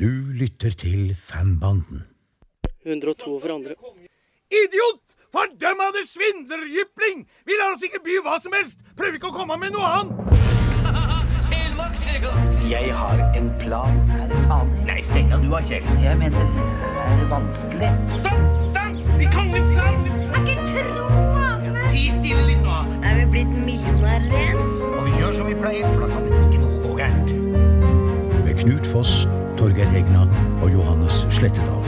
Du lytter til Fanbanden. 102 for andre. Idiot! Fordømmede svindlerjypling! Vi lar oss ikke by hva som helst! Prøver ikke å komme med noe annet! Jeg har en plan. Er det farlig? Nei, steng av du da, Kjell. Jeg mener, er det vanskelig? Stopp! Stans! I kongens land! Ti stille litt nå. Er vi blitt millionærer igjen? Og vi gjør som vi pleier, for da kan det ikke noe gå gærent. Med Knut Foss, Torgeir Regna og Johannes Slettedal.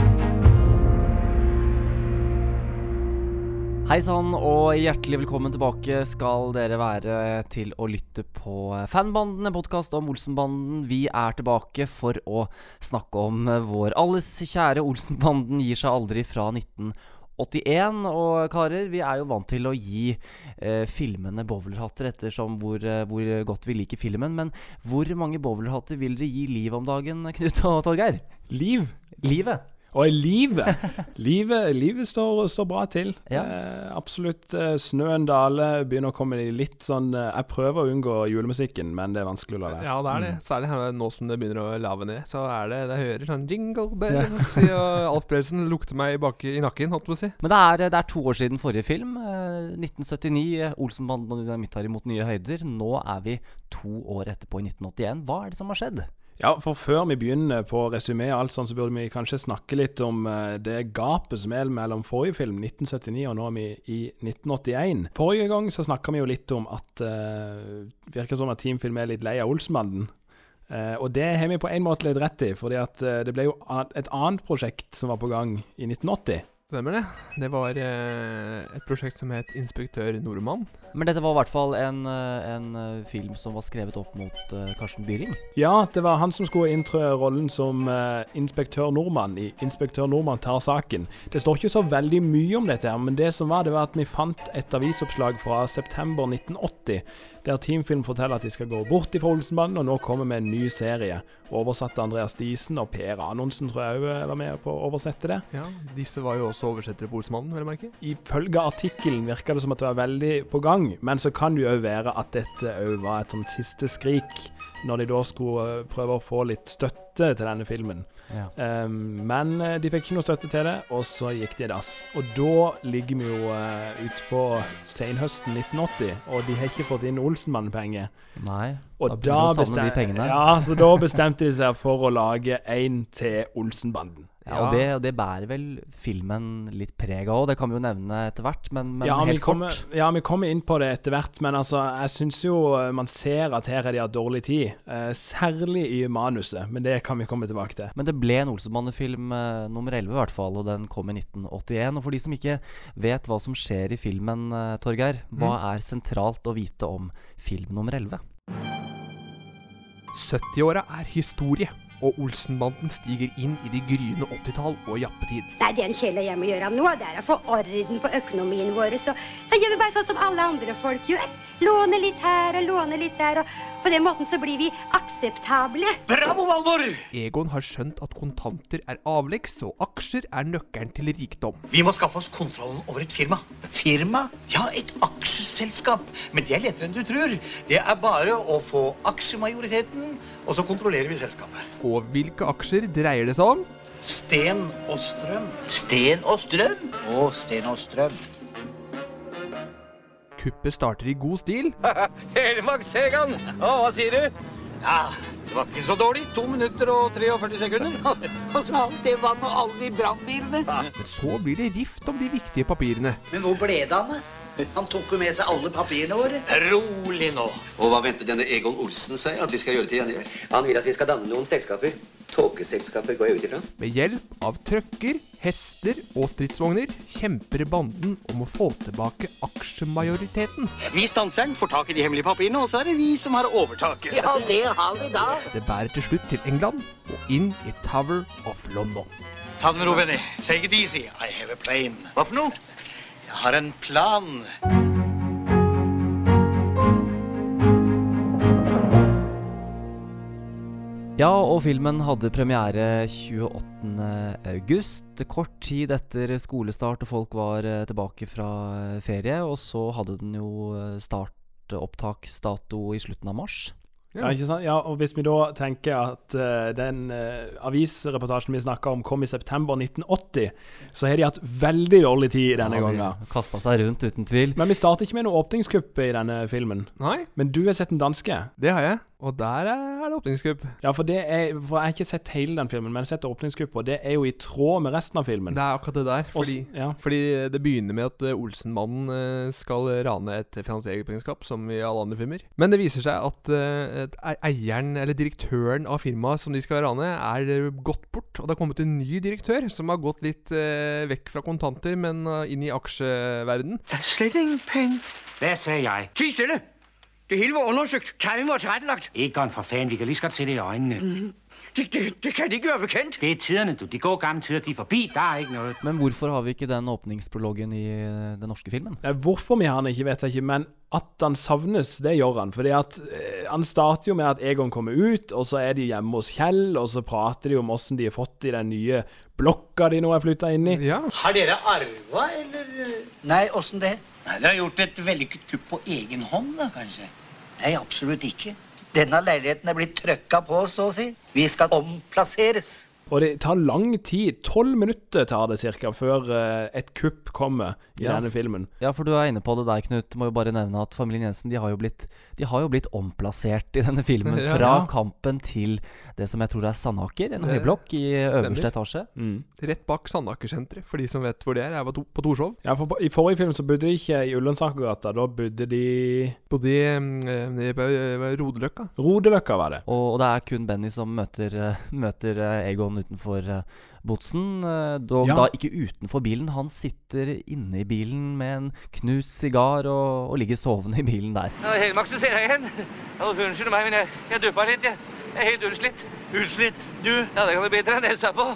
Hei sann og hjertelig velkommen tilbake skal dere være til å lytte på Fanbanden, en podkast om Olsenbanden. Vi er tilbake for å snakke om vår alles kjære Olsenbanden gir seg aldri fra 1981. Og karer, vi er jo vant til å gi eh, filmene bowlerhatter ettersom hvor, eh, hvor godt vi liker filmen. Men hvor mange bowlerhatter vil dere gi liv om dagen, Knut og Torgeir? Liv. Livet? Og livet. livet, livet står, står bra til. Ja. Eh, absolutt. Eh, snøen daler, begynner å komme i litt sånn eh, Jeg prøver å unngå julemusikken, men det er vanskelig å la være. Ja, det er det. Særlig her, nå som det begynner å lave ned. Så er det Jeg hører sånn jingle bells og Alf Prøysen lukter meg i, bak, i nakken, holdt jeg på å si. Men det er, det er to år siden forrige film. Eh, 1979. eh, Olsenbanden og Dynamitt har imot nye høyder. Nå er vi to år etterpå, i 1981. Hva er det som har skjedd? Ja, for før vi begynner på resymé og alt sånt, så burde vi kanskje snakke litt om eh, det gapet som er mellom forrige film, 1979, og nå er vi i 1981. Forrige gang så snakka vi jo litt om at uh, virker som at Teamfilm er litt lei av Olsenbanden. Uh, og det har vi på en måte litt rett i, fordi at uh, det ble jo et annet prosjekt som var på gang i 1980. Stemmer det. Det var eh, et prosjekt som het Inspektør Nordmann. Men dette var i hvert fall en, eh, en eh, film som var skrevet opp mot eh, Karsten Byring. Ja, det var han som skulle inntre rollen som eh, inspektør Nordmann i 'Inspektør Nordmann tar saken'. Det står ikke så veldig mye om dette, her, men det som var, det var at vi fant et avisoppslag fra september 1980, der Teamfilm forteller at de skal gå bort fra Olsenbanden, og nå kommer med en ny serie. Oversatte Andreas Diesen og Per Anonsen tror jeg òg var med på å oversette det. Ja, Disse var jo også oversettere på Olsenbanden, vil jeg merke. Ifølge artikkelen virka det som at det var veldig på gang, men så kan det jo òg være at dette òg var et sånt siste skrik, når de da skulle eh, prøve å få litt støtte til denne filmen. Ja. Um, men eh, de fikk ikke noe støtte til det, og så gikk de i dass. Og da ligger vi jo uh, ute på senhøsten 1980, og de har ikke fått inn Olsenmann-penger. Nei. Og da da, bestem- ja, så da bestemte de seg for å lage en til Olsenbanden. Ja, og det, det bærer vel filmen litt preg av, det kan vi jo nevne etter hvert, men, men ja, helt kommer, kort. ja, vi kommer inn på det etter hvert, men altså, jeg syns jo eh, man ser at her er de hatt dårlig tid. Eh, særlig i manuset, men det kan vi komme tilbake til. Men det ble en Olsenbanden-film eh, nummer 11 i hvert fall, og den kom i 1981. Og for de som ikke vet hva som skjer i filmen, eh, Torgeir, hva er sentralt å vite om film nummer 11? 70-åra er historie, og Olsenbanden stiger inn i de gryende 80-tall og jappetid. Nei, det en og jeg må gjøre nå, det er å få orden på økonomien vår. Så da gjør vi bare sånn som alle andre folk gjør. Låne litt her og låne litt der, og på den måten så blir vi akseptable. Bravo, Valborg! Egon har skjønt at kontanter er avleggs, og aksjer er nøkkelen til rikdom. Vi må skaffe oss kontrollen over et firma. Firma? Ja, et aksjeselskap. Men det er lettere enn du tror. Det er bare å få aksjemajoriteten, og så kontrollerer vi selskapet. Og hvilke aksjer dreier det seg om? Sten og strøm. Sten og strøm? Å, sten og strøm. Kuppet starter i god stil. Helmaks Segan! Å, hva sier du? Ja, det var ikke så dårlig. To minutter og 43 sekunder. Og så alt det vann og alle de brannbilene. Men så blir det rift om de viktige papirene. Men hvor ble det av? Han tok jo med seg alle papirene våre. Rolig nå. Og hva venter denne Egon Olsen seg at vi skal gjøre til gjengjeld? Han vil at vi skal danne noen selskaper. Tåkeselskaper går jeg ut ifra. Med hjelp av trøkker, hester og stridsvogner kjemper banden om å få tilbake aksjemajoriteten. Vi stanser den, får tak i de hemmelige papirene, og så er det vi som har overtaket. Ja, det har vi da. Det bærer til slutt til England og inn i Tower of London. Ta det med ro, Benny. Take it easy. I have a plane. Hva for noe? Jeg har en plan. Ja, og filmen hadde premiere 28. august. Kort tid etter skolestart og folk var eh, tilbake fra eh, ferie. Og så hadde den jo eh, startopptaksdato i slutten av mars. Ja, ikke sant? Ja, og Hvis vi da tenker at uh, den uh, avisreportasjen vi snakka om, kom i september 1980, så har de hatt veldig dårlig tid denne Ja, gangen. Kasta seg rundt, uten tvil. Men vi starter ikke med noe åpningskupp i denne filmen. Nei, Men du har sett den danske? det har jeg. Og der er det åpningskupp. Ja, for, det er, for jeg har ikke sett hele den filmen, men jeg har sett åpningskupp, og det er jo i tråd med resten av filmen. Det er akkurat det der. Fordi, Også, ja. fordi det begynner med at eh, Olsenmannen eh, skal rane et finansieringsselskap, som i alle andre filmer. Men det viser seg at eh, e- eieren, eller direktøren av firmaet som de skal rane, er gått bort. Og det har kommet en ny direktør som har gått litt vekk fra kontanter, men inn i aksjeverden. Det er slett ingen penger. Det ser jeg? Ti stille. Det hele var undersøgt. Timing var tilrettelagt. Egon, for fanden, vi kan lige så godt se det i øjnene. Det, det, det kan de ikke være bekendt. Det er tiderne, du. De går gamle tider, de er forbi. Der er ikke noe. Men hvorfor har vi ikke den åpningsprologen i eh, den norske filmen? Ja, Hvorfor vi har den ikke, vet jeg ikke, men at han savnes, det gjør han. Fordi at eh, Han starter jo med at Egon kommer ut, og så er de hjemme hos Kjell, og så prater de om åssen de har fått i den nye blokka de nå er flytta inn i. Ja. Har dere arva, eller? Nei, åssen det? Nei, dere har gjort et vellykket kupp på egen hånd, da, kanskje? Nei, absolutt ikke. Denne leiligheten er blitt trøkka på, så å si. Vi skal omplasseres. Og det tar lang tid. Tolv minutter tar det ca. før eh, et kupp kommer i Ja. denne filmen. Ja, for du er inne på det der, Knut. Må jo bare nevne at familien Jensen de har jo blitt, de har jo blitt omplassert i denne filmen. Ja. Fra Ja. kampen til det som jeg tror er Sandaker, en høyblokk i øverste etasje. Mm. Rett bak Sandaker-senteret, for de som vet hvor det er. Jeg var to, på Torshov. Ja, for på- I forrige film så bodde de ikke i Ullensakergata. Da bodde de Bodde i eh, eh, Rodeløkka. Rodeløkka, var det. Og, og det er kun Benny som møter, eh, møter eh, Egon utenfor uh, Botsen. eh, dog Ja. da ikke utenfor bilen. Han sitter inne i bilen med en knust sigar og, og ligger sovende i bilen der. Ja, Helmaksen ser jeg igjen. Ja, Unnskyld meg, men jeg, jeg duppa litt. Jeg, jeg er helt utslitt. Utslitt? Du? Ja, det kan du bite deg nesa på.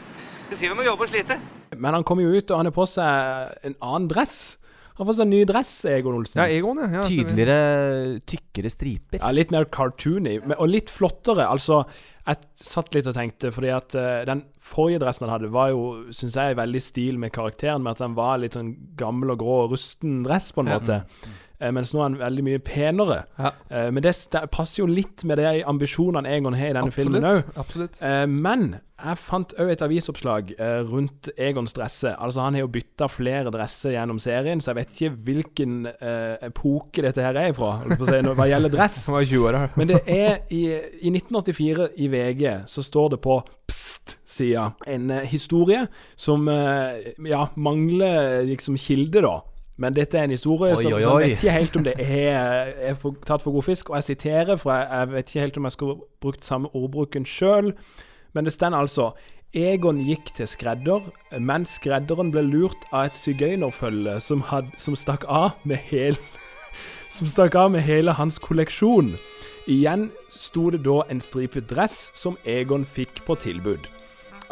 Du sier vi må jobbe og slite. Men han kommer jo ut, og han har på seg en annen dress. Han får seg en ny dress, Egon Olsen. Ja, Egon, ja. ja. Tydeligere, tykkere striper. Ja, litt mer cartoony, og litt flottere. Altså, jeg satt litt og tenkte, fordi at eh, den forrige dressen han hadde, var jo, syns jeg, veldig stil med karakteren, med at den var litt sånn gammel og grå og rusten dress, på en Ja. måte. Eh, mens nå er han veldig mye penere. Ja. Eh, men det passer jo litt med de ambisjonene Egon har i denne filmen òg. Absolutt. absolutt. Eh, men jeg fant òg et avisoppslag eh, rundt Egons dresser. Altså Han har jo bytta flere dresser gjennom serien, så jeg vet ikke hvilken eh, epoke dette her er ifra, hva gjelder dress. Han var 20 år, ja. Men det er i, i 1984 i VG så står det på Pst-sida en eh, historie som eh, ja, mangler liksom kilde, da. Men dette er en historie Oi, som, oi, som jeg vet ikke helt om det er, er for, tatt for god fisk. Og jeg siterer, for jeg, jeg vet ikke helt om jeg skulle brukt samme ordbruken sjøl. Men det står altså Egon gikk til skredder, men skredderen ble lurt av et sigøynerfølge som, had- som stakk av med hel som stakk av med hele hans kolleksjon. Igjen sto det da en stripet dress som Egon fikk på tilbud.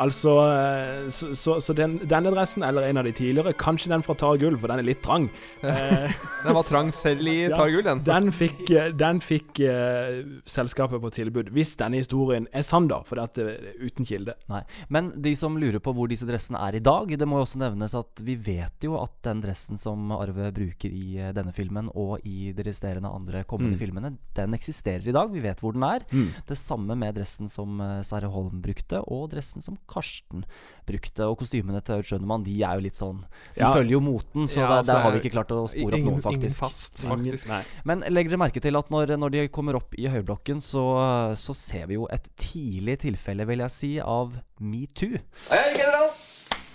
Altså eh, Så, så, så den, denne dressen, eller en av de tidligere, kanskje den fra Tar Gull, for den er litt trang. Eh, Den var trang selv i Tar gull, den. den fikk, eh, den fikk uh, selskapet på tilbud, hvis denne historien er sann, da. For det er uten kilde. Nei. Men de som lurer på hvor disse dressene er i dag, det må jo også nevnes at vi vet jo at den dressen som Arve bruker i denne filmen og i de resterende andre kommende Mm. filmene, den eksisterer i dag. Vi vet hvor den er. Mm. Det samme med dressen som Sverre Holm brukte, og dressen som Karsten brukte. Og kostymene til Aud Schønemann, de er jo litt sånn De Ja. følger jo moten, så Ja, der, altså, der har vi ikke klart å spore opp noen, noen, Ingen faktisk. fast, faktisk. Nei. Men legg dere merke til at når, når de kommer opp i høyblokken, så, så ser vi jo et tidlig tilfelle, vil jeg si, av metoo.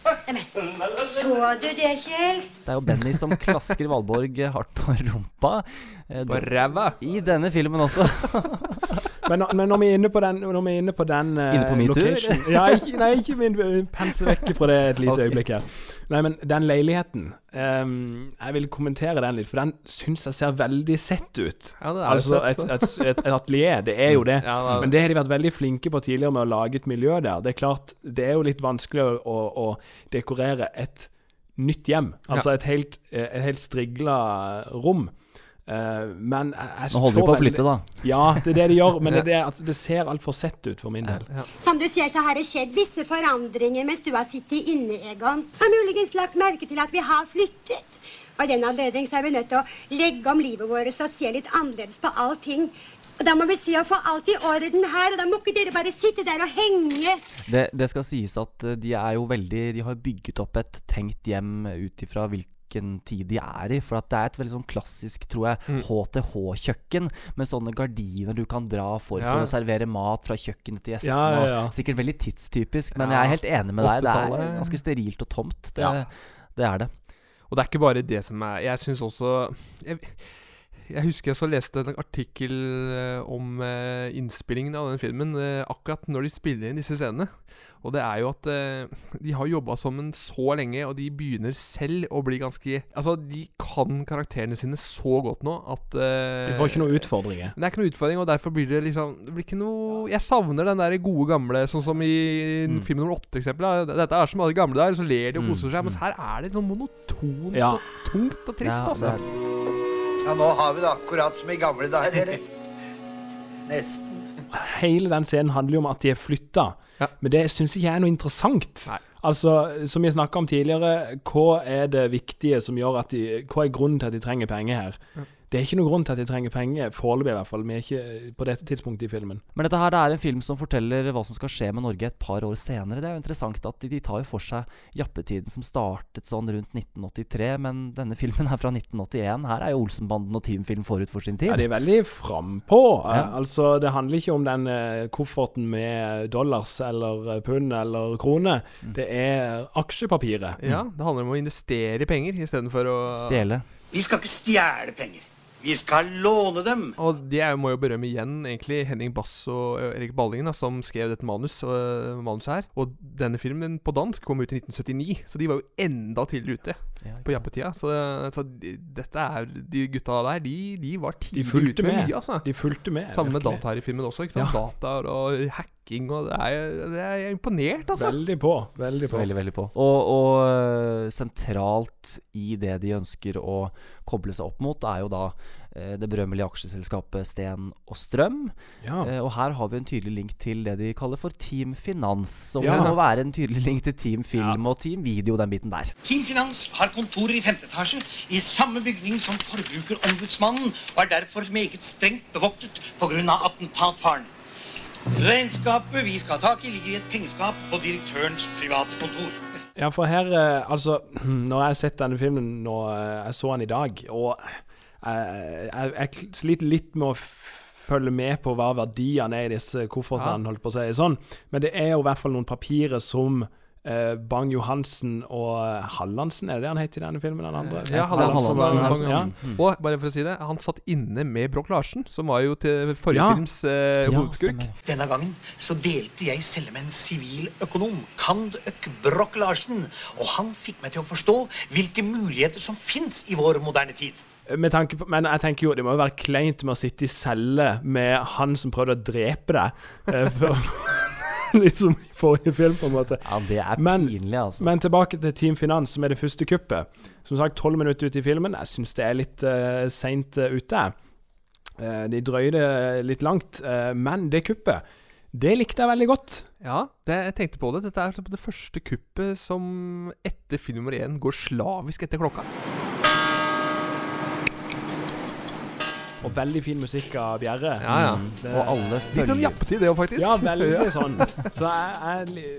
Så du det, Kjell? Det er jo Benny som klasker Valborg hardt på rumpa. På ræva. I denne filmen også. Men, men når vi er inne på den, når vi er inne på den uh, Inne på location ja, ikke, Nei, ikke min pense vekk fra det et lite okay. øyeblikk her. Nei, men den leiligheten um, Jeg vil kommentere den litt, for den syns jeg ser veldig sett ut. Ja, det er altså sett, et, et, et, et atelier, det er jo det. Ja, da- Men det har de vært veldig flinke på tidligere med å lage et miljø der. Det er klart, det er jo litt vanskelig å, å, å dekorere et nytt hjem. Altså et helt, eh, et helt strigla rom. Eh, men jeg, jeg Nå holder de på å flytte, da. Ja, det er det de gjør, men det, er det, at det ser altfor sett ut for min del. Ja. Som du ser, så har det skjedd visse forandringer mens du har sittet inne, Egon. Har muligens lagt merke til at vi har flyttet. Og i den anledning er vi nødt til å legge om livet vårt og se litt annerledes på allting. Og da må vi se å få alt i orden her, og da må ikke dere bare sitte der og henge. Det, det skal sies at eh, de er jo veldig De har bygget opp et tenkt hjem ut ifra hvilken tid de er i. For at det er et veldig sånn klassisk, tror jeg, Mm. HTH-kjøkken med sånne gardiner du kan dra for Ja. for å servere mat fra kjøkkenet til gjestene. Ja, ja. Sikkert veldig tidstypisk, men jeg er helt enig med deg. Det er ganske sterilt og tomt. Det, det er det. Og det er ikke bare det som er Jeg syns også jeg, jeg husker jeg så leste en artikkel eh, om eh, innspillingen av den filmen eh, akkurat når de spiller inn disse scenene. Og det er jo at eh, de har jobba sammen så lenge, og de begynner selv å bli ganske Altså, de kan karakterene sine så godt nå at eh, De får ikke noen utfordringer. Det er ikke noe utfordring, og derfor blir det liksom Det blir ikke noe Jeg savner den der gode gamle, sånn som i Mm. film nummer åtte, eksempel. da. Dette er som alle de gamle der, så ler de og Mm, koser seg. Mens her er det sånn monotont Ja. og tungt og trist, Ja, altså. det er- Ja, nå har vi det akkurat som i gamle dager, dere. Nesten. Hele den scenen handler jo om at de er flytta. Ja. Men det syns ikke jeg er noe interessant. Nei. Altså, Som vi snakka om tidligere, hva er det viktige som gjør at de Hva er grunnen til at de trenger penger her? Ja. Det er ikke noen grunn til at de trenger penger, foreløpig i hvert fall. Vi er ikke på dette tidspunktet i filmen. Men dette her det er en film som forteller hva som skal skje med Norge et par år senere. Det er jo interessant at de, de tar jo for seg jappetiden som startet sånn rundt 1983, men denne filmen er fra 1981. Her er jo Olsenbanden og Teamfilm forut for sin tid. Ja, De er veldig frampå. Ja. Eh, Altså, det handler ikke om den eh, kofferten med dollars eller eh, pund eller krone. Mm. Det er aksjepapiret. Ja, det handler om å investere penger istedenfor å Stjele. Vi skal ikke stjele penger. Vi skal låne dem. Og det er, må jo berømme igjen egentlig Henning Bass og Erik Ballingen, da, som skrev dette manus, uh, manuset her. Og denne filmen på dansk kom ut i 1979, så de var jo enda tidligere ute Ja, på jappetida. Så, så de, dette er De gutta der, de, de var De tidlig fulgte ute med med. mye, altså. De fulgte med. Sammen med virkelig. data her i filmen også, ikke sant. Ja. Dataer og hacking og det er, det er Jeg er imponert, altså. Veldig på. Veldig på. Veldig, veldig på. Og, og øh, sentralt i det de ønsker å koble seg opp mot, er jo da eh, det berømmelige aksjeselskapet Sten og Strøm. Ja. Eh, og her har vi en tydelig link til det de kaller for Team Finans. Som Ja. må være en tydelig link til Team Film og Team Video, den biten der. Team Finans har kontorer i femte etasje i samme bygning som Forbrukerombudsmannen og er derfor meget strengt bevoktet pga. attentatfaren. Regnskapet vi skal ha tak i, ligger i et pengeskap på direktørens private kontor. Ja, for her eh, Altså, når jeg har sett denne filmen nå eh, Jeg så den i dag, og jeg, jeg, jeg sliter litt med å følge med på hva verdiene er i disse koffertene, holdt på å si sånn. Men det er jo i hvert fall noen papirer som eh, Bang-Johansen og eh, Hallandsen, er det det han heter i denne filmen? Den andre? Ja, Hallandsen, Hallandsen, Hallandsen, ja. Og bare for å si det, han satt inne med Broch Larsen, som var jo til forrige Ja. films eh, hovedskurk. Denne gangen så delte jeg celle med en siviløkonom, Kand Øk Broch Larsen, og han fikk meg til å forstå hvilke muligheter som fins i vår moderne tid. Med tanke på, men jeg tenker jo det må jo være kleint med å sitte i celle med han som prøvde å drepe deg. eh, før- Litt som i forrige film, på en måte. Ja, det er Men- pinlig, altså. Men tilbake til Team Finans, som er det første kuppet. Som sagt, tolv minutter ute i filmen. Jeg syns det er litt uh, seint uh, ute. Uh, de drøyde det litt langt. uh, men det kuppet, det likte jeg veldig godt. Ja, det, jeg tenkte på det. Dette er det første kuppet som etter film nummer én går slavisk etter klokka. Og veldig fin musikk av Bjerre. Ja, ja. Mm, det- Og alle Litt sånn følger jappetid, det òg, faktisk. Ja, veldig sånn. Så jeg, jeg,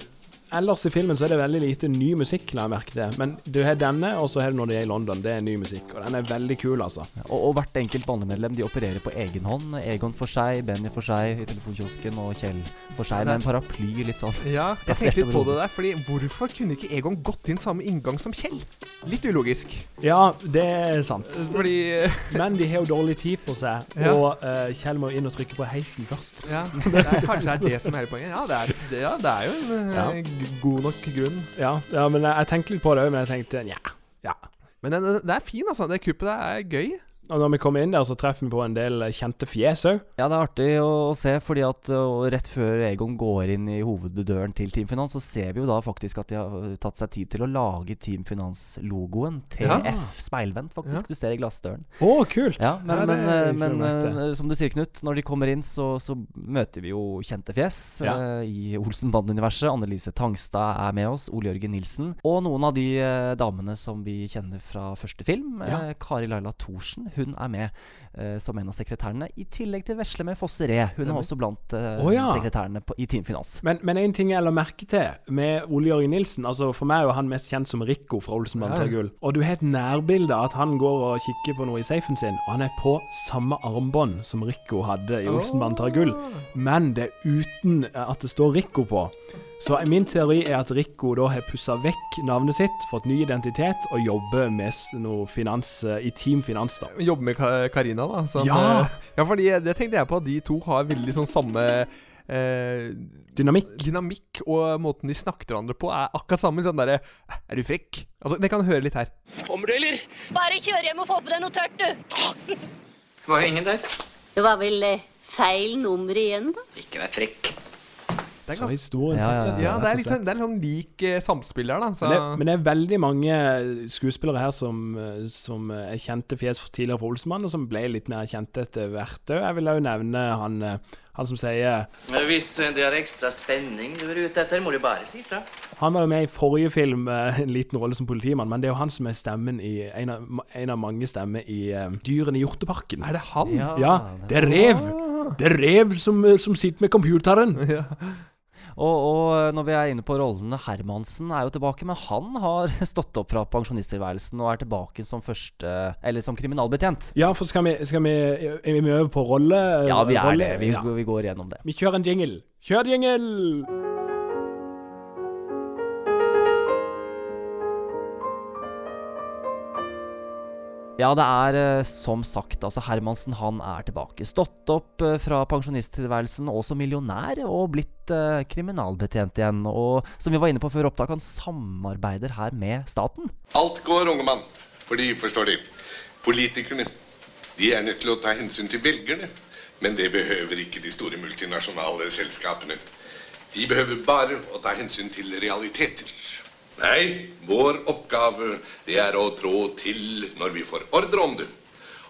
ellers i filmen så er det veldig lite ny musikk, la jeg merke til. Men du har denne, og så har du når de er i London. Det er ny musikk. Og den er veldig kul, altså. Og, og hvert enkelt bandemedlem de opererer på egen hånd. Egon for seg, Benny for seg i telefonkiosken og Kjell for seg med en paraply. Litt sånn Ja, jeg tenkte litt på det der, fordi hvorfor kunne ikke Egon gått inn samme inngang som Kjell? Litt ulogisk. Ja, det er sant. Fordi Men de har jo dårlig tid på seg, Ja. og uh, Kjell må inn og trykke på heisen først. Ja, det er, kanskje det er det som er hele poenget. Ja, det er, det, ja, det er jo en Ja. God nok grunn. Ja, ja men jeg, jeg tenkte litt på det òg, men jeg tenkte nja. Ja. Men det, det er fin, altså. Det kuppet der er gøy. Og når vi kommer inn der, så treffer vi på en del kjente fjes òg. Ja, det er artig å, å se, fordi at rett før Egon går inn i hoveddøren til Team Finans, så ser vi jo da faktisk at de har uh, tatt seg tid til å lage Team Finans-logoen. TF, Ja. speilvendt, faktisk. Du ser i glassdøren. Å, kult! Ja, men, Ja, men, eh, men eh, som du sier, Knut, når de kommer inn, så, så møter vi jo kjente fjes Ja. eh, i Olsen-band-universet. Annelise Tangstad er med oss, Ole Jørgen Nilsen. Og noen av de uh, damene som vi kjenner fra første film. Ja. Eh, Kari Laila Thorsen. Hun er med uh, som en av sekretærene. I tillegg til vesle med Fosse Re. Hun er også blant uh, oh, ja. sekretærene på, i Team Finans. Men, men en ting jeg la merke til med Ole Jørgen Nilsen altså For meg er jo han mest kjent som Rico fra Olsenband Ja. gull. Og du har et nærbilde av at han går og kikker på noe i safen sin, og han er på samme armbånd som Rico hadde i Olsenband tar gull, men det er uten at det står Rico på. Så min teori er at Rico da har pussa vekk navnet sitt, fått ny identitet og jobber med noe finans eh, i Team Finans, da. Jobber med Karina, da. Sånn, Ja! eh, ja, fordi det tenkte jeg på, at de to har veldig sånn samme eh, Dynamikk. Dynamikk og måten de snakker til hverandre på, er akkurat samme. Sånn derre Er du frekk? Altså, Dere kan høre litt her. Kommer du, eller? Bare kjør hjem og få på deg noe tørt, du. Det var jo ingen der. Det var vel eh, feil nummer igjen, da. Ikke vær frekk. Det Så historien ja, ja, ja, det er litt sånn, det er litt sånn lik eh, samspill her, da. Så, Men det, men det er veldig mange skuespillere her som, eh, som er kjente fjes for tidligere for Olsenmann, og som ble litt mer kjente etter hvert òg. Jeg vil òg nevne han, eh, han som sier Hvis det er ekstra spenning du er ute etter, må du bare si fra. Han var jo med i forrige film, eh, en liten rolle som politimann, men det er jo han som er stemmen i En av, en av mange stemmer i eh, Dyrene i hjorteparken. Er det han? Ja, Ja, det er rev! Det er rev som, eh, som sitter med computeren. Og, og når vi er inne på rollene, Hermansen er jo tilbake, men han har stått opp fra pensjonisttilværelsen og er tilbake som første Eller som kriminalbetjent. Ja, for skal vi, skal vi, er vi over på rolle? Ja, vi er rolle? det. Vi, Ja. vi går gjennom det. Vi kjører en jingle. Kjør jingle! Ja, det er eh, som sagt, altså Hermansen han er tilbake. Stått opp eh, fra pensjonisttilværelsen og som millionær, og blitt eh, kriminalbetjent igjen. Og som vi var inne på før opptak, han samarbeider her med staten. Alt går, unge mann. For de forstår De, politikerne de er nødt til å ta hensyn til velgerne. Men det behøver ikke de store multinasjonale selskapene. De behøver bare å ta hensyn til realiteter. Nei, vår oppgave det er å trå til når vi får ordre om det.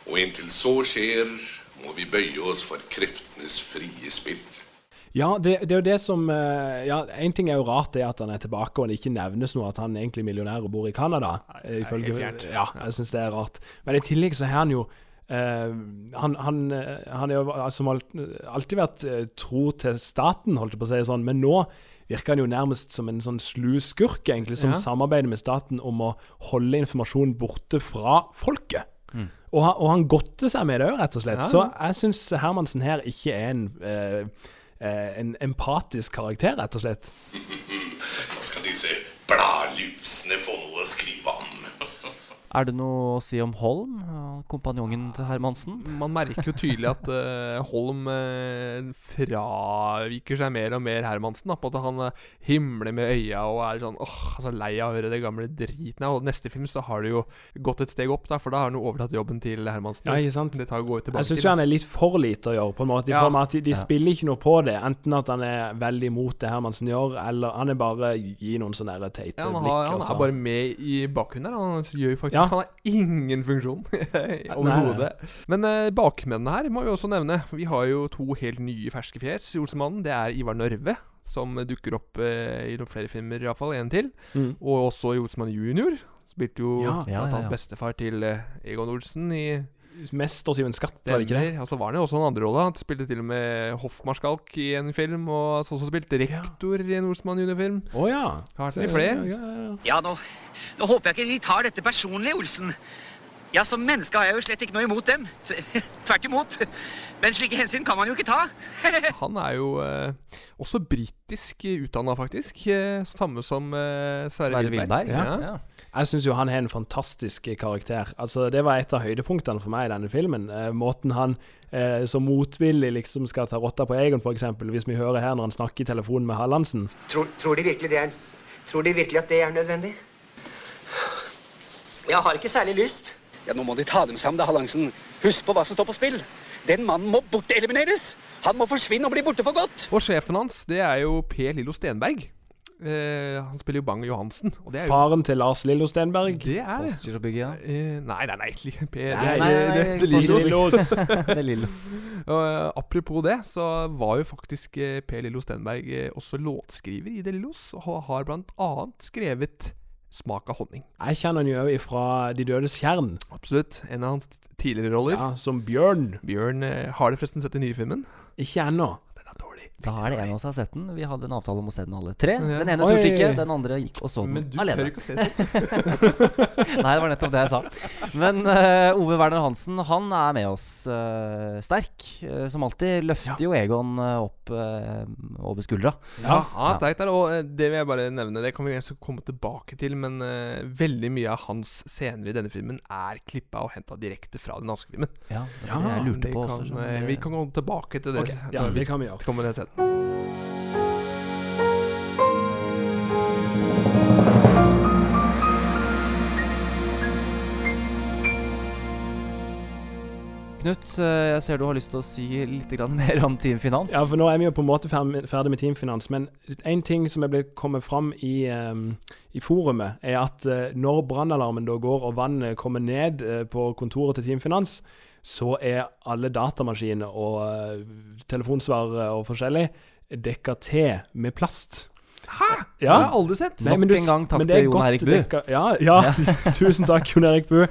Og inntil så skjer, må vi bøye oss for kreftenes frie spill. Ja, det, det er jo det som eh, Ja, En ting er jo rart, det at han er tilbake og det ikke nevnes noe at han er egentlig millionær og bor i Canada. eh, Ifølge. Ja, jeg syns det er rart. Men i tillegg så har han jo Uh, han, han, han er jo som alt, alltid vært tro til staten, holdt jeg på å si sånn, men nå virker han jo nærmest som en sånn slu skurk, egentlig, som Ja. samarbeider med staten om å holde informasjon borte fra folket. Mm. Og, han- og han godter seg med det òg, rett og slett. Ja. Så jeg syns Hermansen her ikke er en eh, eh, en empatisk karakter, rett og slett. Hva skal disse bladlusene få noe å skrive om. Er det noe å si om Holm, kompanjongen til Hermansen? Man merker jo tydelig at uh, Holm uh, fraviker seg mer og mer Hermansen. Da, på at han eh, himler med øya og er sånn åh, så lei av å høre det gamle driten. Og neste film så har det jo gått et steg opp, da, for da har han jo overtatt jobben til Hermansen. Ja, ikke sant? Det tar å gå tilbake Jeg syns jo han er litt for lite å gjøre, på en måte. I Ja. form av at de, de spiller ikke noe på det. Enten at han er veldig imot det Hermansen gjør, eller han er bare gi noen sånne teite Ja, han, blikk. han er bare med i bakgrunnen der. Han gjør jo faktisk Ja. Han har ingen funksjon overhodet. Men eh, bakmennene her må vi også nevne. Vi har jo to helt nye ferske fjes i Olsemannen. Det er Ivar Nørve, som dukker opp eh, i noen flere filmer, iallfall. En til. Mm. Og også i Olsemann junior. Spilte jo Ja. Ja, ja, ja. annet bestefar til eh, Egon Olsen i Mestertyven Skatt, var det ikke det? Stemmer. Og så var han jo også en andre rolle. Han spilte til og med hoffmarskalk i en film, og har også spilte rektor i en Olsmann junior-film. Oh, ja. Har vært med i flere. ja, ja, ja. Ja, nå, nå håper jeg ikke de tar dette personlig, Olsen. Ja, Som menneske har jeg jo slett ikke noe imot dem. Tvert imot. Men slike hensyn kan man jo ikke ta. Han er jo eh, også britisk utdanna, faktisk. Eh, samme som eh, Sverre Wilberg. Ja. ja. Jeg syns jo han har en fantastisk karakter. Altså, Det var et av høydepunktene for meg i denne filmen. Eh, måten han eh, så motvillig liksom skal ta rotta på Egon, f.eks. Hvis vi hører her når han snakker i telefonen med Hallandsen. Tror, tror de virkelig det er Tror de virkelig at det er nødvendig? Jeg har ikke særlig lyst. Ja, Nå må de ta dem sammen, da, Hallangsen. Husk på hva som står på spill. Den mannen må bortelimineres. Han må forsvinne og bli borte for godt. Og sjefen hans, det er jo Per Lillo Stenberg. Eh, han spiller jo Bang Johansen. Og det er jo Faren til Lars Lillo Stenberg. Det er det. Ja. Eh, nei, nei, nei. Per, Nei, det, nei, nei, det, det, Lillos. Lillos. Det er Lillos. Eh, apropos det, så var jo faktisk eh, Per Lillo Stenberg eh, også låtskriver i Det Lillos. Og har blant annet skrevet smak av honning. Jeg kjenner han jo fra De dødes kjern. Absolutt. En av hans tidligere roller. Ja, Som Bjørn. Bjørn eh, Har du forresten sett den nye filmen? Ikke ennå. Da er det en av oss som har sett den. Vi hadde en avtale om å se den alle tre. Ja. Den ene Oi. turte ikke, den andre gikk og så den alene. Men du tør ikke å se sånn. Nei, det var nettopp det jeg sa. Men uh, Ove Werner Hansen, han er med oss uh, sterk. Uh, som alltid løfter jo Egon opp over skuldra. Ja, han er sterk der. Og det vil jeg bare nevne, det kan vi kanskje komme tilbake til, men veldig mye av hans scener i denne filmen er klippa og henta direkte fra den danske filmen. Ja, det det jeg lurte på kan, også, så Vi kan gå tilbake til det. Okay, ja, når vi kan vi gjøre. Knut, eh, jeg ser du har lyst til å si litt mer om Team Finans. Ja, for nå er vi jo på en måte ferdig, med med Teamfinans, men en ting som er blitt kommet fram i, um, i forumet, er at uh, når brannalarmen da går og vannet kommer ned uh, på kontoret til Teamfinans, så er alle datamaskiner og uh, telefonsvarere og forskjellig dekka til med plast. Hæ? Ja. Det har jeg aldri sett. Nei, men Nok du- en gang takk men det er til Jon Erik Bu. Ja, Ja, ja. tusen takk, Jon Erik Bu.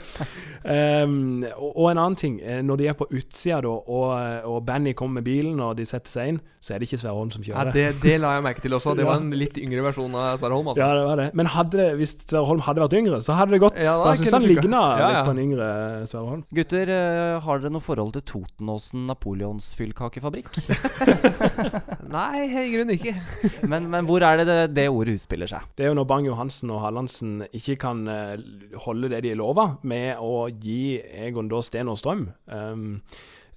Um, og, og en annen ting, eh, når de er på utsida da, og, og Benny kommer med bilen og de setter seg inn, så er det ikke Sverre Holm som Ja, kjører. det, det la jeg merke til også. Det var en litt yngre versjon av Sverre Holm. Altså. Ja, det var det. Men hadde det, hvis Sverre Holm hadde vært yngre, så hadde det gått. Ja, da jeg syns han ligna Ja, litt ja. på en yngre Sverre Holm. Gutter, eh, har dere noe forhold til Totenåsen napoleonsfyllkakefabrikk? Nei, i grunnen ikke. men, men hvor er det det, det ordet utspiller seg? Det er jo når Bang-Johansen og Hallandsen ikke kan eh, holde det de lova, med å gi Egon da sten og strøm. Um,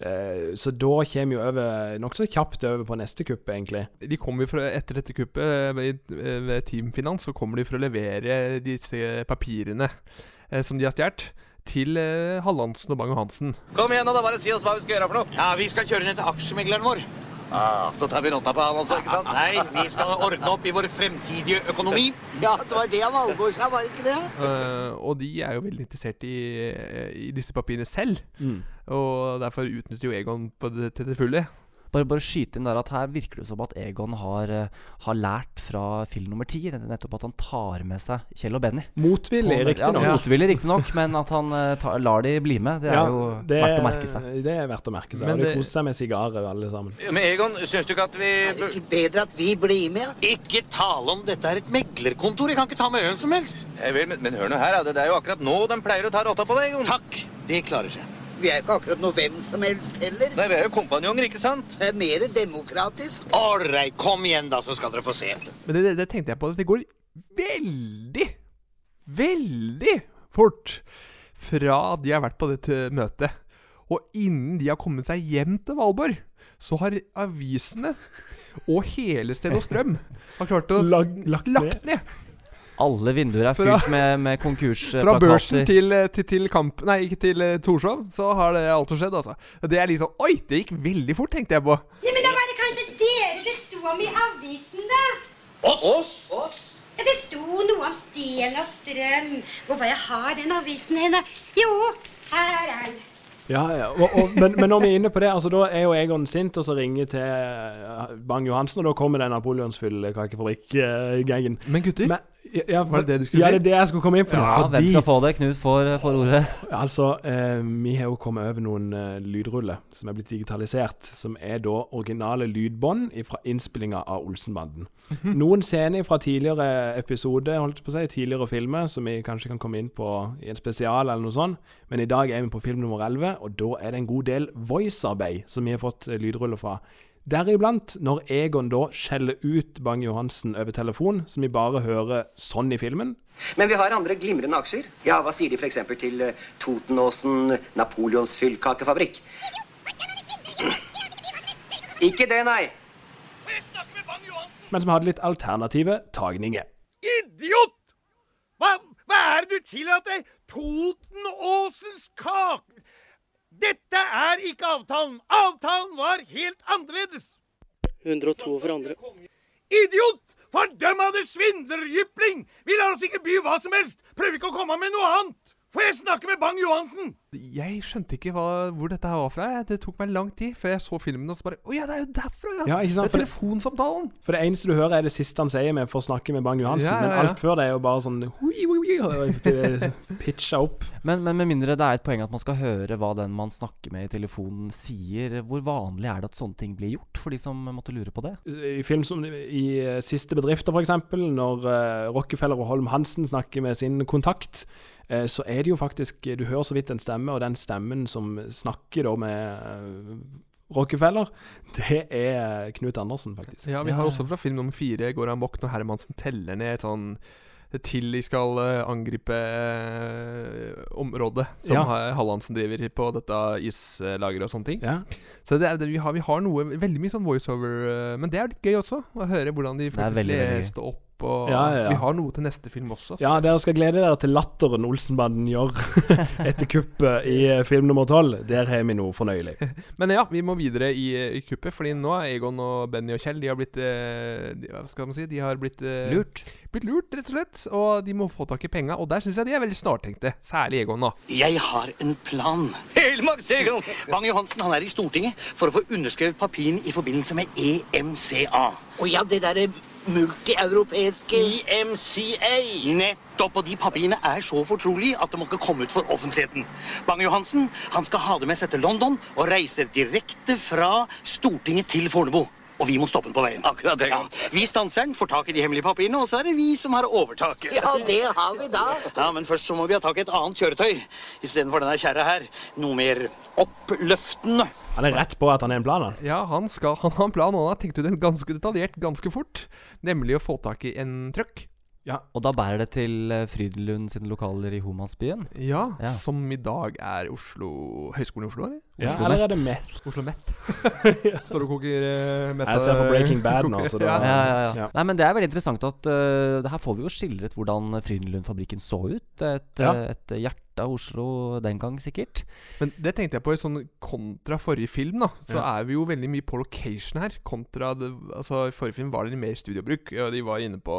uh, så da kommer vi jo over nokså kjapt over på neste kupp, egentlig. De kommer jo fra, etter dette kuppet ved, ved Team Finans, så kommer de for å levere disse papirene eh, som de har stjålet, til eh, Hallandsen og Bang-Johansen. Kom igjen, da. Bare si oss hva vi skal gjøre for noe. Ja, vi skal kjøre ned til aksjemegleren vår. Ah, så tar vi rotta på han også, ikke sant? Nei, vi skal ordne opp i vår fremtidige økonomi. Ja, det var det Valborg sa, var det ikke det? Uh, og de er jo veldig interessert i, i disse papirene selv. Mm. Og derfor utnytter jo Egon på det, til det fulle. Bare, bare skyte inn der at Her virker det som at Egon har, eh, har lært fra film nummer ti. Nettopp at han tar med seg Kjell og Benny. Motvillig, riktignok. Ja, motvillig riktignok, men at han ta, lar de bli med, det er Ja, jo det, verdt å merke seg. Det er verdt å merke seg. Men og de koser seg med sigarer, alle sammen. Men Egon, syns du ikke at vi Ikke bedre at vi blir med? Ikke tale om dette er et meglerkontor. Jeg kan ikke ta med hvem som helst. Jeg vil, men, men hør nå her, det er jo akkurat nå de pleier å ta rotta på deg, Egon. Takk, det klarer seg. Vi er ikke akkurat noe hvem som helst heller. Nei, vi er jo kompanjonger, ikke sant? Det er mer demokratisk. Ålreit, kom igjen, da, så skal dere få se. Men det, det, det tenkte jeg på. Det går veldig, veldig fort fra de har vært på dette møtet, og innen de har kommet seg hjem til Valborg, så har avisene og hele Sted og Strøm har klart å Lag- lagt lagt ned. Alle vinduer er Fra- fylt med, med Fra børsen til, eh, til, til kamp Nei, ikke til uh, Torshov, så har det alt skjedd, altså. Det er litt sånn Oi, det gikk veldig fort, tenkte jeg på. Ja, men da var det kanskje dere det sto om i avisen, da? Oss? Ja, det sto noe om Sten og Strøm. Hvor var jeg har den avisen henne? Jo, her er den. Ja, ja. Og, og, men, men når vi er inne på det, altså da er jo Egon sint, og så ringer til eh, Bang-Johansen, og da kommer den napoleonsfyllekakefabrikk-gangen. Men gutter, ja, for, var det det du skulle ja, si? det er det jeg skulle komme inn på. Ja, hvem skal få det? Knut får, får ordet. Altså, eh, vi har jo kommet over noen eh, lydruller som er blitt digitalisert, som er da originale lydbånd fra innspillinga av Olsenbanden. Mhm. Noen scener fra tidligere episode, holdt på å si, tidligere filmer, som vi kanskje kan komme inn på i en spesial eller noe sånt, men i dag er vi på film nummer 11, og da er det en god del voicearbeid som vi har fått eh, lydruller fra. Deriblant når Egon da skjeller ut Bang-Johansen over telefon, som vi bare hører sånn i filmen. Men vi har andre glimrende aksjer. Ja, hva sier de f.eks. til Totenåsen Napoleons fyllkakefabrikk? Ikke det, nei. men som hadde litt alternative tagninger. Idiot! Hva, hva er det du tillater deg? Totenåsens kake... Dette er ikke avtalen. Avtalen var helt annerledes. 102 for andre. Idiot! Fordømmede svindlerjypling! Vi lar oss ikke by hva som helst. Prøv ikke å komme med noe annet. Får jeg snakke med Bang-Johansen? Jeg skjønte ikke hva, hvor dette her var fra. Det tok meg lang tid før jeg så filmen. Og så bare Å ja, det er jo derfra, ja! Ja, ikke sant? Det For er det- telefonsamtalen! For det eneste du hører, er det siste han sier med 'for å snakke med Bang-Johansen'. Ja, ja, Men alt før det er jo bare sånn hui, hui, hui, pitcha opp. Men, men med mindre det er et poeng at man skal høre hva den man snakker med i telefonen sier, hvor vanlig er det at sånne ting blir gjort, for de som måtte lure på det? I film som i eh, Siste bedrifter, f.eks., når eh, Rockefeller og Holm Hansen snakker med sin kontakt, så er det jo faktisk Du hører så vidt en stemme, og den stemmen som snakker da med eh, Rockefeller, det er Knut Andersen, faktisk. Ja, vi har også fra film nummer fire han Bokk når Hermansen teller ned et sånn til de skal eh, angripe eh, området som Ja. Hallandsen driver på dette islageret og sånne ting. Ja. Så det er, det, vi, har, vi har noe Veldig mye sånn voiceover, eh, men det er litt gøy også. Å høre hvordan de faktisk leste opp. Og Ja, ja, ja. Vi har noe til neste film også. så- Ja, dere skal glede dere til latteren Olsenbanden gjør etter kuppet i eh, film nummer tolv. Der har vi noe fornøyelig. Men ja, vi må videre i, i kuppet, Fordi nå er Egon og Benny og Kjell De har blitt eh, de, Hva skal man si? De har blitt eh, Lurt. Blitt lurt, rett og slett. Og de må få tak i penga. Og der syns jeg de er veldig snartenkte. Særlig Egon, da. Jeg har en plan. Helmaks, Egon! Bang-Johansen han er i Stortinget for å få underskrevet papirene i forbindelse med EMCA. Å ja, det derre multieuropeiske IMCA. Nettopp. Og de papirene er så fortrolige at det må ikke komme ut for offentligheten. Bang-Johansen han skal ha det med seg til London og reiser direkte fra Stortinget til Fornebu. Og vi må stoppe den på veien. Akkurat det. Ja. Vi stanser den, får tak i de hemmelige papirene, og så er det vi som har overtaket. Ja, det har vi da. Ja, men først så må vi ha tak i et annet kjøretøy istedenfor denne kjerra her. Noe mer oppløftende. Han er rett på at han er en plan, han. Ja, han, skal, han har en plan, og han har tenkt ut den ganske detaljert ganske fort. Nemlig å få tak i en trøkk. Ja. Og da bærer det til eh, Frydenlund sine lokaler i Homansbyen? Ja, Ja. som i dag er Oslo Høgskolen i Oslo, eller? Ja, Oslo eller er det Met? Oslo Met. Står og koker uh, Met. Jeg ser på Breaking Bad nå, så da- Ja, ja, ja. Ja. Nei, men Det er veldig interessant at uh, det her får vi jo skildret hvordan Frydenlund-fabrikken så ut. Et, Ja. eh, et hjerte av Oslo den gang, sikkert. Men det tenkte jeg på i sånn kontra forrige film, da. Så Ja. er vi jo veldig mye på location her. Kontra det, Altså, i forrige film var det mer studiobruk. Og de var inne på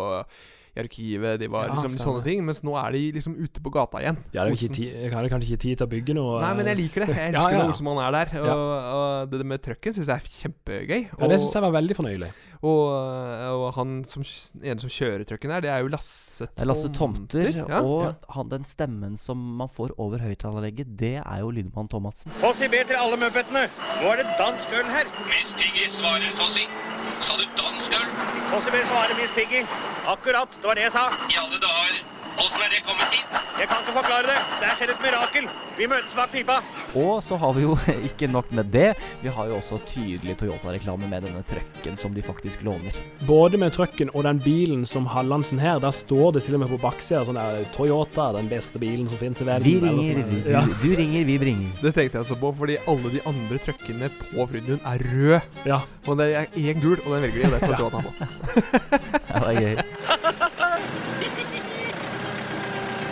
i arkivet, de var Ja, liksom stemmer. sånne ting. Mens nå er de liksom ute på gata igjen. Ja, jeg hadde kanskje ikke tid til å bygge noe Nei, men jeg liker det. Jeg elsker ja. når Olsenmann er der. Og, og det med trucken syns jeg er kjempegøy. Ja, det syns jeg var veldig fornøyelig. Og, og han som ene som kjører trucken her, det er jo Lasse Det er Lasse Tomter, Ja. og Ja. han, den stemmen som man får over høyttaleranlegget, det er jo lydmann Thomassen. Fossi ber til alle muppetene. Nå er det dansk øl her. Miss Piggy svarer Fossi. Sa du dansk øl? Fossi ber svarer Miss Piggy. Akkurat, det var det jeg sa. I alle dager. Åssen er det kommet hit? Jeg kan ikke forklare det. Det er skjedd et mirakel. Vi møtes bak pipa. Og så har vi jo ikke nok med det. Vi har jo også tydelig Toyota-reklame med denne trøkken som de faktisk låner. Både med trucken og den bilen som Hallandsen her, der står det til og med på baksida sånn der Toyota, den beste bilen som finnes i verden. Vi ringer, sånn du, Ja. du ringer, vi bringer. Det tenkte jeg også på, fordi alle de andre truckene på Frydenlund er røde. Ja. Og det er én gul, og den velger de, og det står. Toyota på. Ja, det er gøy.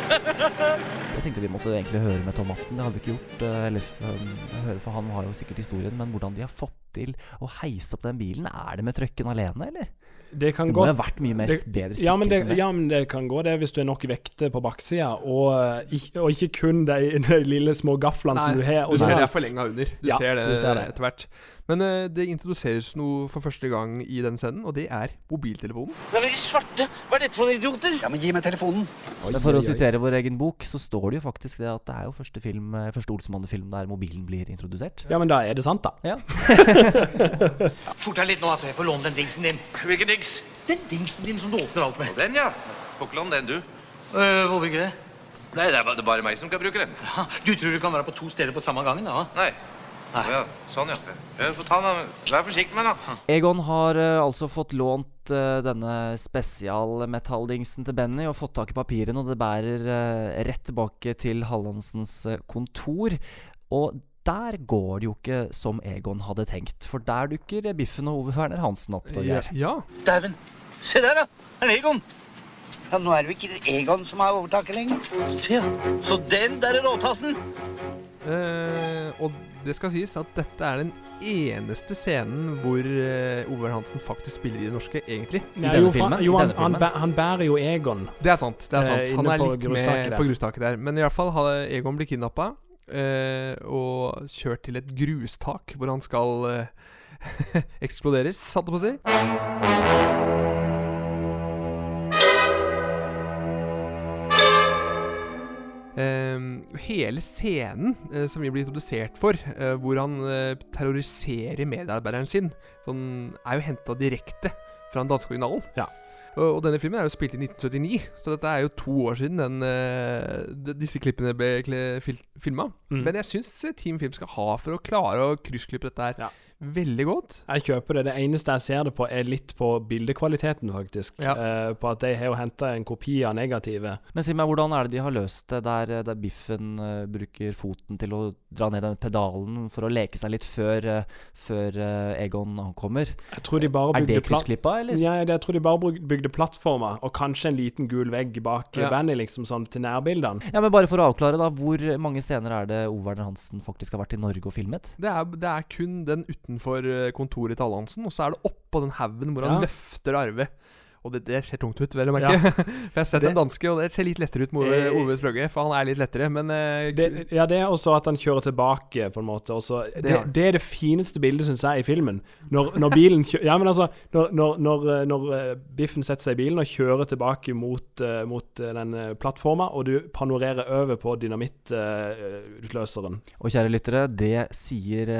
Jeg tenkte vi måtte egentlig høre med Tom Madsen. Det har vi ikke gjort. eh, Eller um, høre, for han har jo sikkert historien. Men hvordan de har fått til å heise opp den bilen. Er det med trøkken alene, eller? Det kan Det må godt- ha vært mye mer det- bedre ja, men det, ja, men det kan gå det hvis du er nok vekter på baksida, og, eh, ikke- og ikke kun de, de lille små gaflene som du har. du ser det er forlenga under. Du Ja, ser det, du ser det. etter hvert. Men eh, det introduseres noe for første gang i den scenen, og det er mobiltelefonen. Nei, men de svarte! Hva er dette for noen idioter? Ja, men gi meg telefonen. Men for å sitere vår egen bok, så står det jo faktisk det at det er jo første film eh, Første Olsemann-film der mobilen blir introdusert. Ja, men da er det sant, da. Ja. Fort deg litt nå, altså. Jeg får låne den dingsen din. Hvilken dings? Den dingsen din som du åpner alt med. Den, ja. Får ikke låne den, du. Uh, hvorfor ikke det? Nei, det er, det er bare meg som kan bruke den. Ja, Du tror du kan være på to steder på samme gangen, da? Nei. Å Ja, sånn, ja. ja ta den. Vær forsiktig med den, da. Egon har uh, altså fått lånt uh, denne spesialmetalldingsen til Benny og fått tak i papirene, og det bærer uh, rett tilbake til Hallandsens kontor. Og der går det jo ikke som Egon hadde tenkt, for der dukker Biffen og Ove Werner Hansen opp. Ja. Ja. Dæven. Se der, da! Det er Egon. Ja, nå er det jo ikke Egon som har overtaket lenger. Se, så den der er råtassen. Eh, og det skal sies at dette er den eneste scenen hvor uh, Ove Hansen faktisk spiller i det norske, egentlig. I denne jo, filmen, jo, han, han, han, bærer jo Egon. Det er sant. det er sant uh, Han er litt med på grustaket der. Men i hvert fall, Egon blir kidnappa uh, og kjørt til et grustak, hvor han skal uh, eksploderes, satt det på å si. Hele scenen uh, som vi blir introdusert for, uh, hvor han terroriserer medarbeideren sin, sånn, er jo henta direkte fra den danske originalen. Ja. Og, og, denne filmen er jo spilt i 1979, så dette er jo to år siden den, de, disse klippene ble fil filma. Mm. Men jeg syns Team Film skal ha for å klare å kryssklippe dette her. Ja veldig godt. Jeg kjøper det. Det eneste jeg ser det på, er litt på bildekvaliteten, faktisk. Ja. Eh, på at de har jo henta en kopi av negative. Men si meg, hvordan er det de har løst det der, eh, der Biffen uh, bruker foten til å dra ned den pedalen for å leke seg litt før, uh, før uh, Egon ankommer? Jeg tror de bare er det kryssklippa, eller? Ja, jeg tror de bare bygde plattformer, og kanskje en liten gul vegg bak ja. bandet, liksom sånn til nærbildene. Ja, men bare for å avklare, da. Hvor mange scener er det Ove Werner Hansen faktisk har vært i Norge og filmet? Det er, det er kun den uten utenfor eh, kontoret til Allansen, og så er det oppå den haugen hvor han ja. løfter arvet. Og det, det, ser tungt ut, vel å merke. Ja. for jeg har sett det, en danske, og det ser litt lettere ut med Ove, eh, Ove Sprøgge. For han er litt lettere, men uh, det, Ja, det er også at han kjører tilbake, på en måte. Også, det, det, er det fineste bildet, syns jeg, i filmen. Når, når bilen kjører Ja, men altså Når, når, når, eh, når Biffen setter seg i bilen og kjører tilbake mot, uh, mot uh, den plattforma, og du panorerer over på dynamittlutløseren. og kjære lyttere, det sier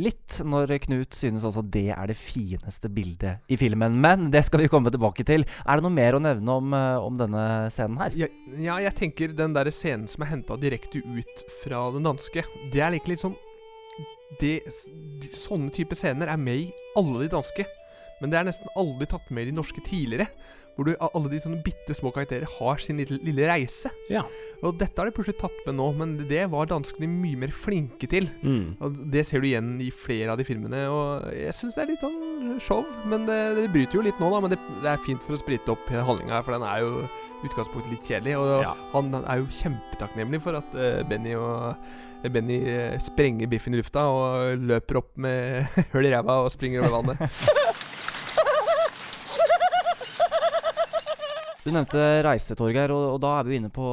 litt når Knut synes altså det er det fineste bildet i filmen. Men det skal vi komme tilbake til. Er det noe mer å nevne om, eh, om denne scenen her? Ja, ja, jeg tenker den der scenen som er henta direkte ut fra den danske, det er like litt sånn det, de, Sånne type scener er med i alle de danske. Men det er nesten aldri tatt med i de norske tidligere. Hvor du, alle de sånne bitte små karakterer har sin lille, lille, reise. Ja. Og dette har de plutselig tatt med nå, men det var danskene mye mer flinke til. Mm. Og Det ser du igjen i flere av de filmene. Og jeg syns det er litt sånn show. Men det, det, bryter jo litt nå, da. Men det, det er fint for å sprite opp handlinga, for den er jo utgangspunktet litt kjedelig. Og ja. han er jo kjempetakknemlig for at uh, Benny og Benny uh, sprenger biffen i lufta og løper opp med høl i ræva og springer over vannet. Du nevnte reise, Torgeir, og, og, da er vi inne på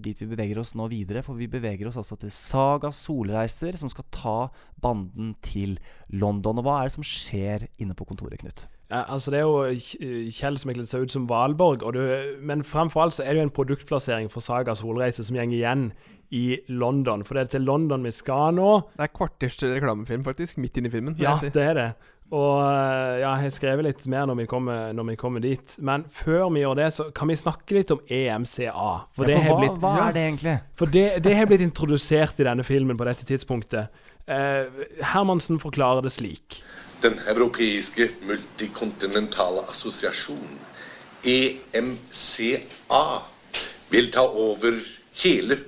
dit vi beveger oss nå videre. For vi beveger oss altså til Saga Solreiser, som skal ta banden til London. Og hva er det som skjer inne på kontoret, Knut? Ja, altså Det er jo Kjell som egentlig ser ut som Valborg, du, men fremfor alt så er det jo en produktplassering for Saga Solreiser som går igjen i London. For det er til London vi skal nå. Det er kvarters reklamefilm, faktisk, midt inne i filmen. Ja, det er det. Og ja, jeg har skrevet litt mer når vi, kommer, når vi, kommer, dit. Men før vi gjør det, så kan vi snakke litt om EMCA. For, ja, for hva, blitt, hva, er det egentlig? For det, det har blitt introdusert i denne filmen på dette tidspunktet. Eh, Hermansen forklarer det slik. Den europeiske multikontinentale assosiasjon, EMCA, vil ta over hele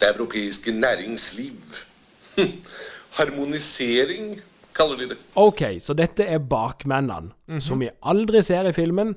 det europeiske næringsliv. Hm. Harmonisering kaller de det. OK, så dette er bakmennene, mm -hmm. som vi aldri ser i filmen.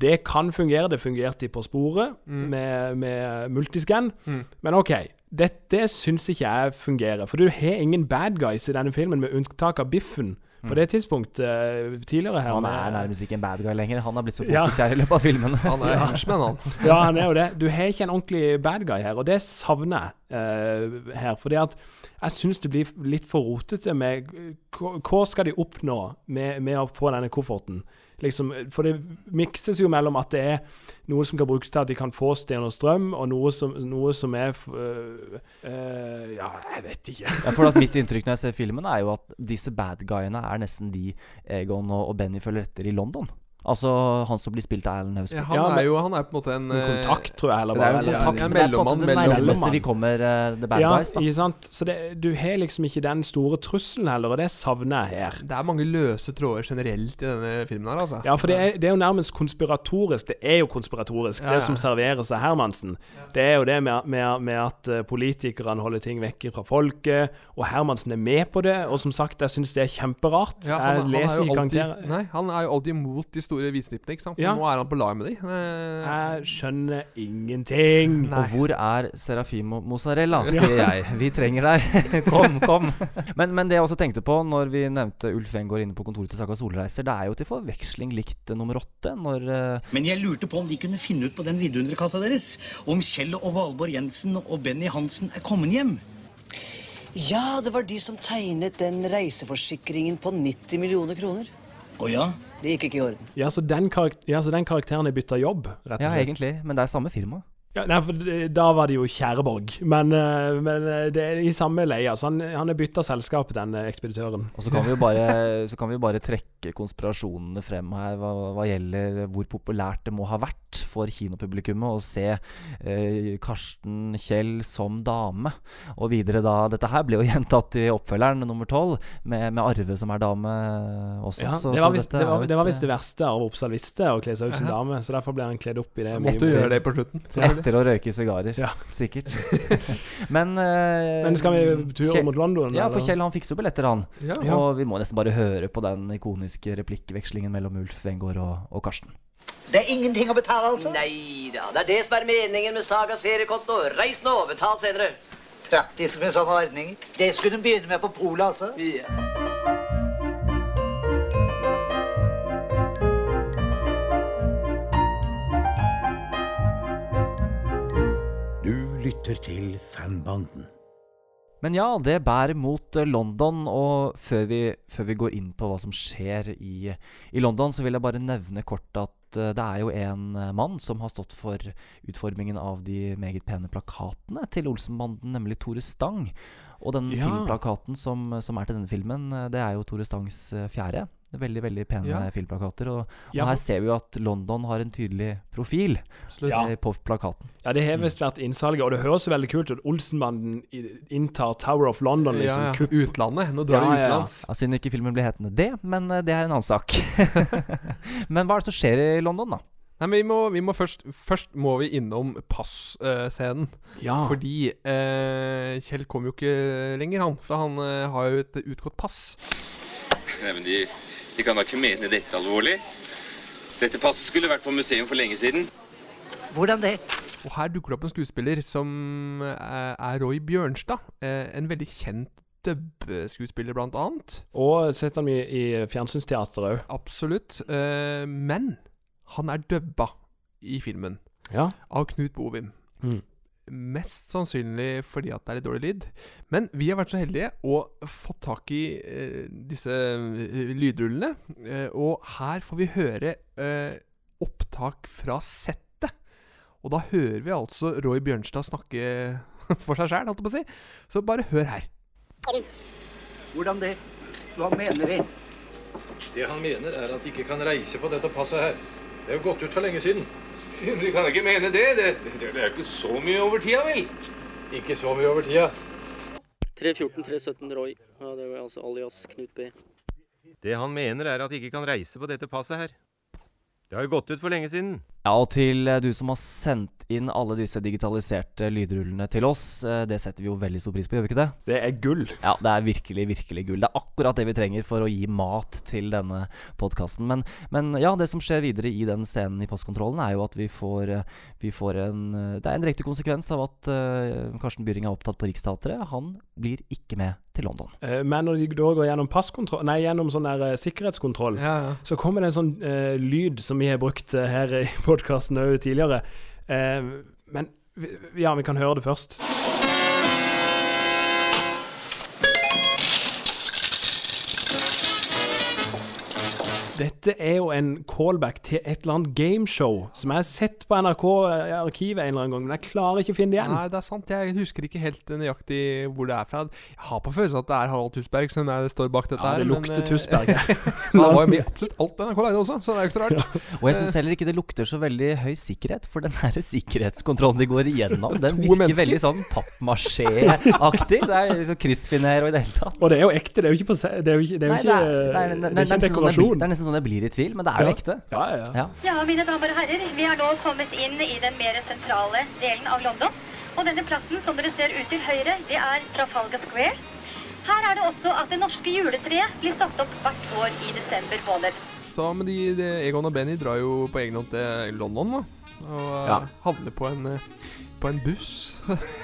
Det kan fungere. Det fungerte På sporet mm. med, med multiscan. Mm. Men OK, dette syns ikke jeg fungerer. For du har ingen bad guys i denne filmen, med unntak av Biffen på det tidspunktet uh, tidligere her. Han er nærmest ikke en bad guy lenger. Han har blitt så folkekjær ja. i løpet av filmen. han er henchman, han. ja, han er jo det. Du har ikke en ordentlig bad guy her, og det savner jeg uh, her. Fordi at jeg syns det blir litt for rotete med Hva skal de oppnå med, med å få denne kofferten? Liksom, for det mikses jo mellom at det er noe som kan brukes til at de kan få sten og strøm, og noe som, noe som er øh, øh, Ja, jeg vet ikke. ja, for Mitt inntrykk når jeg ser filmen, er jo at disse bad guyene er nesten de Egon og Benny følger etter i London. Altså han som blir spilt av Alan House. Ja, han, ja, er jo, han er på en måte en, en eh, kontakt, tror jeg. Eller bare. Det er, kontakt, ja, en mellommann, det er på en måte det nærmeste vi kommer uh, The Bad ja, Guys. Da. Ikke sant? Så det, du har liksom ikke den store trusselen heller, og det savner jeg her. Det er mange løse tråder generelt i denne filmen her, altså. Ja, for det er, det er jo nærmest konspiratorisk. Det er jo konspiratorisk, det som serveres av Hermansen. Det er jo det med, med, med at uh, politikerne holder ting vekke fra folket, og Hermansen er med på det. Og som sagt, jeg syns det er kjemperart. han, jeg leser ikke karakterer Nei, han er jo alltid imot de store ikke sant? Ja. Nå er han på lag med de. Eh, Jeg skjønner ingenting. Og hvor er Serafimo Mozzarella, sier jeg. Vi trenger deg. kom, kom. Men, men det jeg også tenkte på når vi nevnte Ulf Engård inne på kontoret til Saka Solreiser, det er jo til forveksling likt nummer åtte når eh, Men jeg lurte på om de kunne finne ut på den vidunderkassa deres om Kjell og Valborg Jensen og Benny Hansen er kommet hjem. Ja, det var de som tegnet den reiseforsikringen på 90 millioner kroner. Å ja? Det gikk ikke i orden. Ja, så den, karak ja, så den karakteren er bytta jobb, rett og slett? Ja, egentlig. Men det er samme firma. Ja, nei, for Da var det jo Kjæreborg, men, eh, men eh, det er i samme leia. Så han, han er bytta selskap, den eh, ekspeditøren. Og så kan vi jo bare, så kan vi jo bare trekke konspirasjonene frem her hva, hva gjelder hvor populært det må ha vært for kinopublikummet å se eh, Karsten Kjell som dame. Og videre da Dette her ble jo gjentatt i oppfølgeren nummer tolv, med, med Arve som er dame også. Ja, så, det var visst det, det, var et, visst det verste Arve Oppsal visste, å kle seg ut som dame. Så derfor ble han kledd opp i det. Måtte du gjøre det på slutten, Ja. Etter å røyke sigarer, Ja. sikkert. Men, eh, Men skal vi ture Kjell- mot London, Ja, for? Kjell han fikser jo billetter, han. Ja. Og vi må nesten bare høre på den ikoniske replikkvekslingen mellom Ulf Engård og, og Karsten. Det er ingenting å betale, altså? Nei da, det er det som er meningen med Sagas feriekonto. Reis nå, betal senere. Praktisk med sånne ordninger. Det skulle de begynne med på polet, altså. Du til Fanbanden. Men ja, det bærer mot eh, London, og før vi, før vi går inn på hva som skjer i, i London, så vil jeg bare nevne kort at eh, det er jo en eh, mann som har stått for utformingen av de meget pene plakatene til Olsenbanden, nemlig Tore Stang. Og den Ja. filmplakaten som, som er til denne filmen, det er jo Tore Stangs fjerde. Veldig veldig pene Ja. filmplakater. Og, og Ja, her ser vi jo at London har en tydelig profil eh, Ja. på plakaten. Ja, det har visst vært innsalget, og det høres veldig kult ut. Olsenbanden inntar Tower of London, liksom. Ja, ja. Kupp. Utlandet. Nå drar de utenlands. Ja, Synd ikke filmen blir hetende det, men eh, det er en annen sak. men hva er det som skjer i London, da? Nei, men vi må, vi må først, først må vi innom passscenen. Ja. Fordi uh, Kjell kom jo ikke lenger, han. For han uh, har jo et utgått pass. Nei, men de, de kan da ikke mene dette alvorlig? Dette passet skulle vært på museum for lenge siden. Hvordan det? Og her dukker det opp en skuespiller som er, er Roy Bjørnstad. Eh, en veldig kjent dubbeskuespiller, blant annet. Og sett ham i, i fjernsynsteateret òg. Absolutt. Eh, men han er dubba i filmen Ja. av Knut Bovim. Mm. Mest sannsynlig fordi at det er litt dårlig lyd. Men vi har vært så heldige og fått tak i eh, disse eh, lydrullene. Eh, og her får vi høre eh, opptak fra settet. Og da hører vi altså Roy Bjørnstad snakke for seg sjæl, holdt jeg på å si. Så bare hør her. Hvordan det? Hva mener De? Det han mener, er at de ikke kan reise på dette passet her. Det er jo gått ut for lenge siden. Du kan ikke mene det. Det, det, det er jo ikke så mye over tida, vel? Ikke så mye over tida. 314-317 Roy. Ja, det var altså alias Knut B. Det han mener, er at de ikke kan reise på dette passet her. Det har jo gått ut for lenge siden. Ja, og til eh, du som har sendt inn alle disse digitaliserte lydrullene til oss, eh, det setter vi jo veldig stor pris på, gjør vi ikke det? Det er gull. Ja, det er virkelig, virkelig gull. Det er akkurat det vi trenger for å gi mat til denne podkasten. Men, men ja, det som skjer videre i den scenen i postkontrollen, er jo at vi får, eh, vi får en Det er en direkte konsekvens av at uh, Karsten Byring er opptatt på Riksteatret. Han blir ikke med til London. Eh, Men når de da går gjennom passkontroll Nei, gjennom sånn der sikkerhetskontroll, så kommer det en sånn uh, lyd som vi har brukt her i podkasten òg tidligere. Eh, men ja, vi kan høre det først. Dette er jo en callback til et eller annet gameshow som jeg har sett på NRK-arkivet en eller annen gang, men jeg klarer ikke å finne det igjen. Nei, det er sant. Jeg husker ikke helt nøyaktig hvor det er fra. Jeg har på følelsen at det er Harald Tusberg som er, står bak dette Ja, det her. lukter men, Tusberg. Han var jo med i absolutt alt NRK lagde også, så det er jo ikke så rart. Og jeg syns heller ikke det lukter så veldig høy sikkerhet, for den her sikkerhetskontrollen de går igjennom, den virker mennesker. veldig sånn pappmasjé-aktig. Det er liksom kryssfiner og i det hele tatt. Og det er jo ekte, det er jo ikke, på, det er jo ikke, det er jo Nei, det er, det er, det er det er, ikke en nesten sånn jeg blir, dekorasjon. det er nesten sånn jeg blir i tvil, men det er jo Ja. ekte. Ja, ja, ja. Ja, mine damer og herrer, vi har nå kommet inn i den mer sentrale delen av London. Og denne plassen som dere ser ut til høyre, det er Trafalgar Square. Her er det også at det norske juletreet blir satt opp hvert år i desember måned. Så, men de, de, Egon og Benny drar jo på egen hånd til London, da. Og eh, Ja. havner på en, eh, på en buss.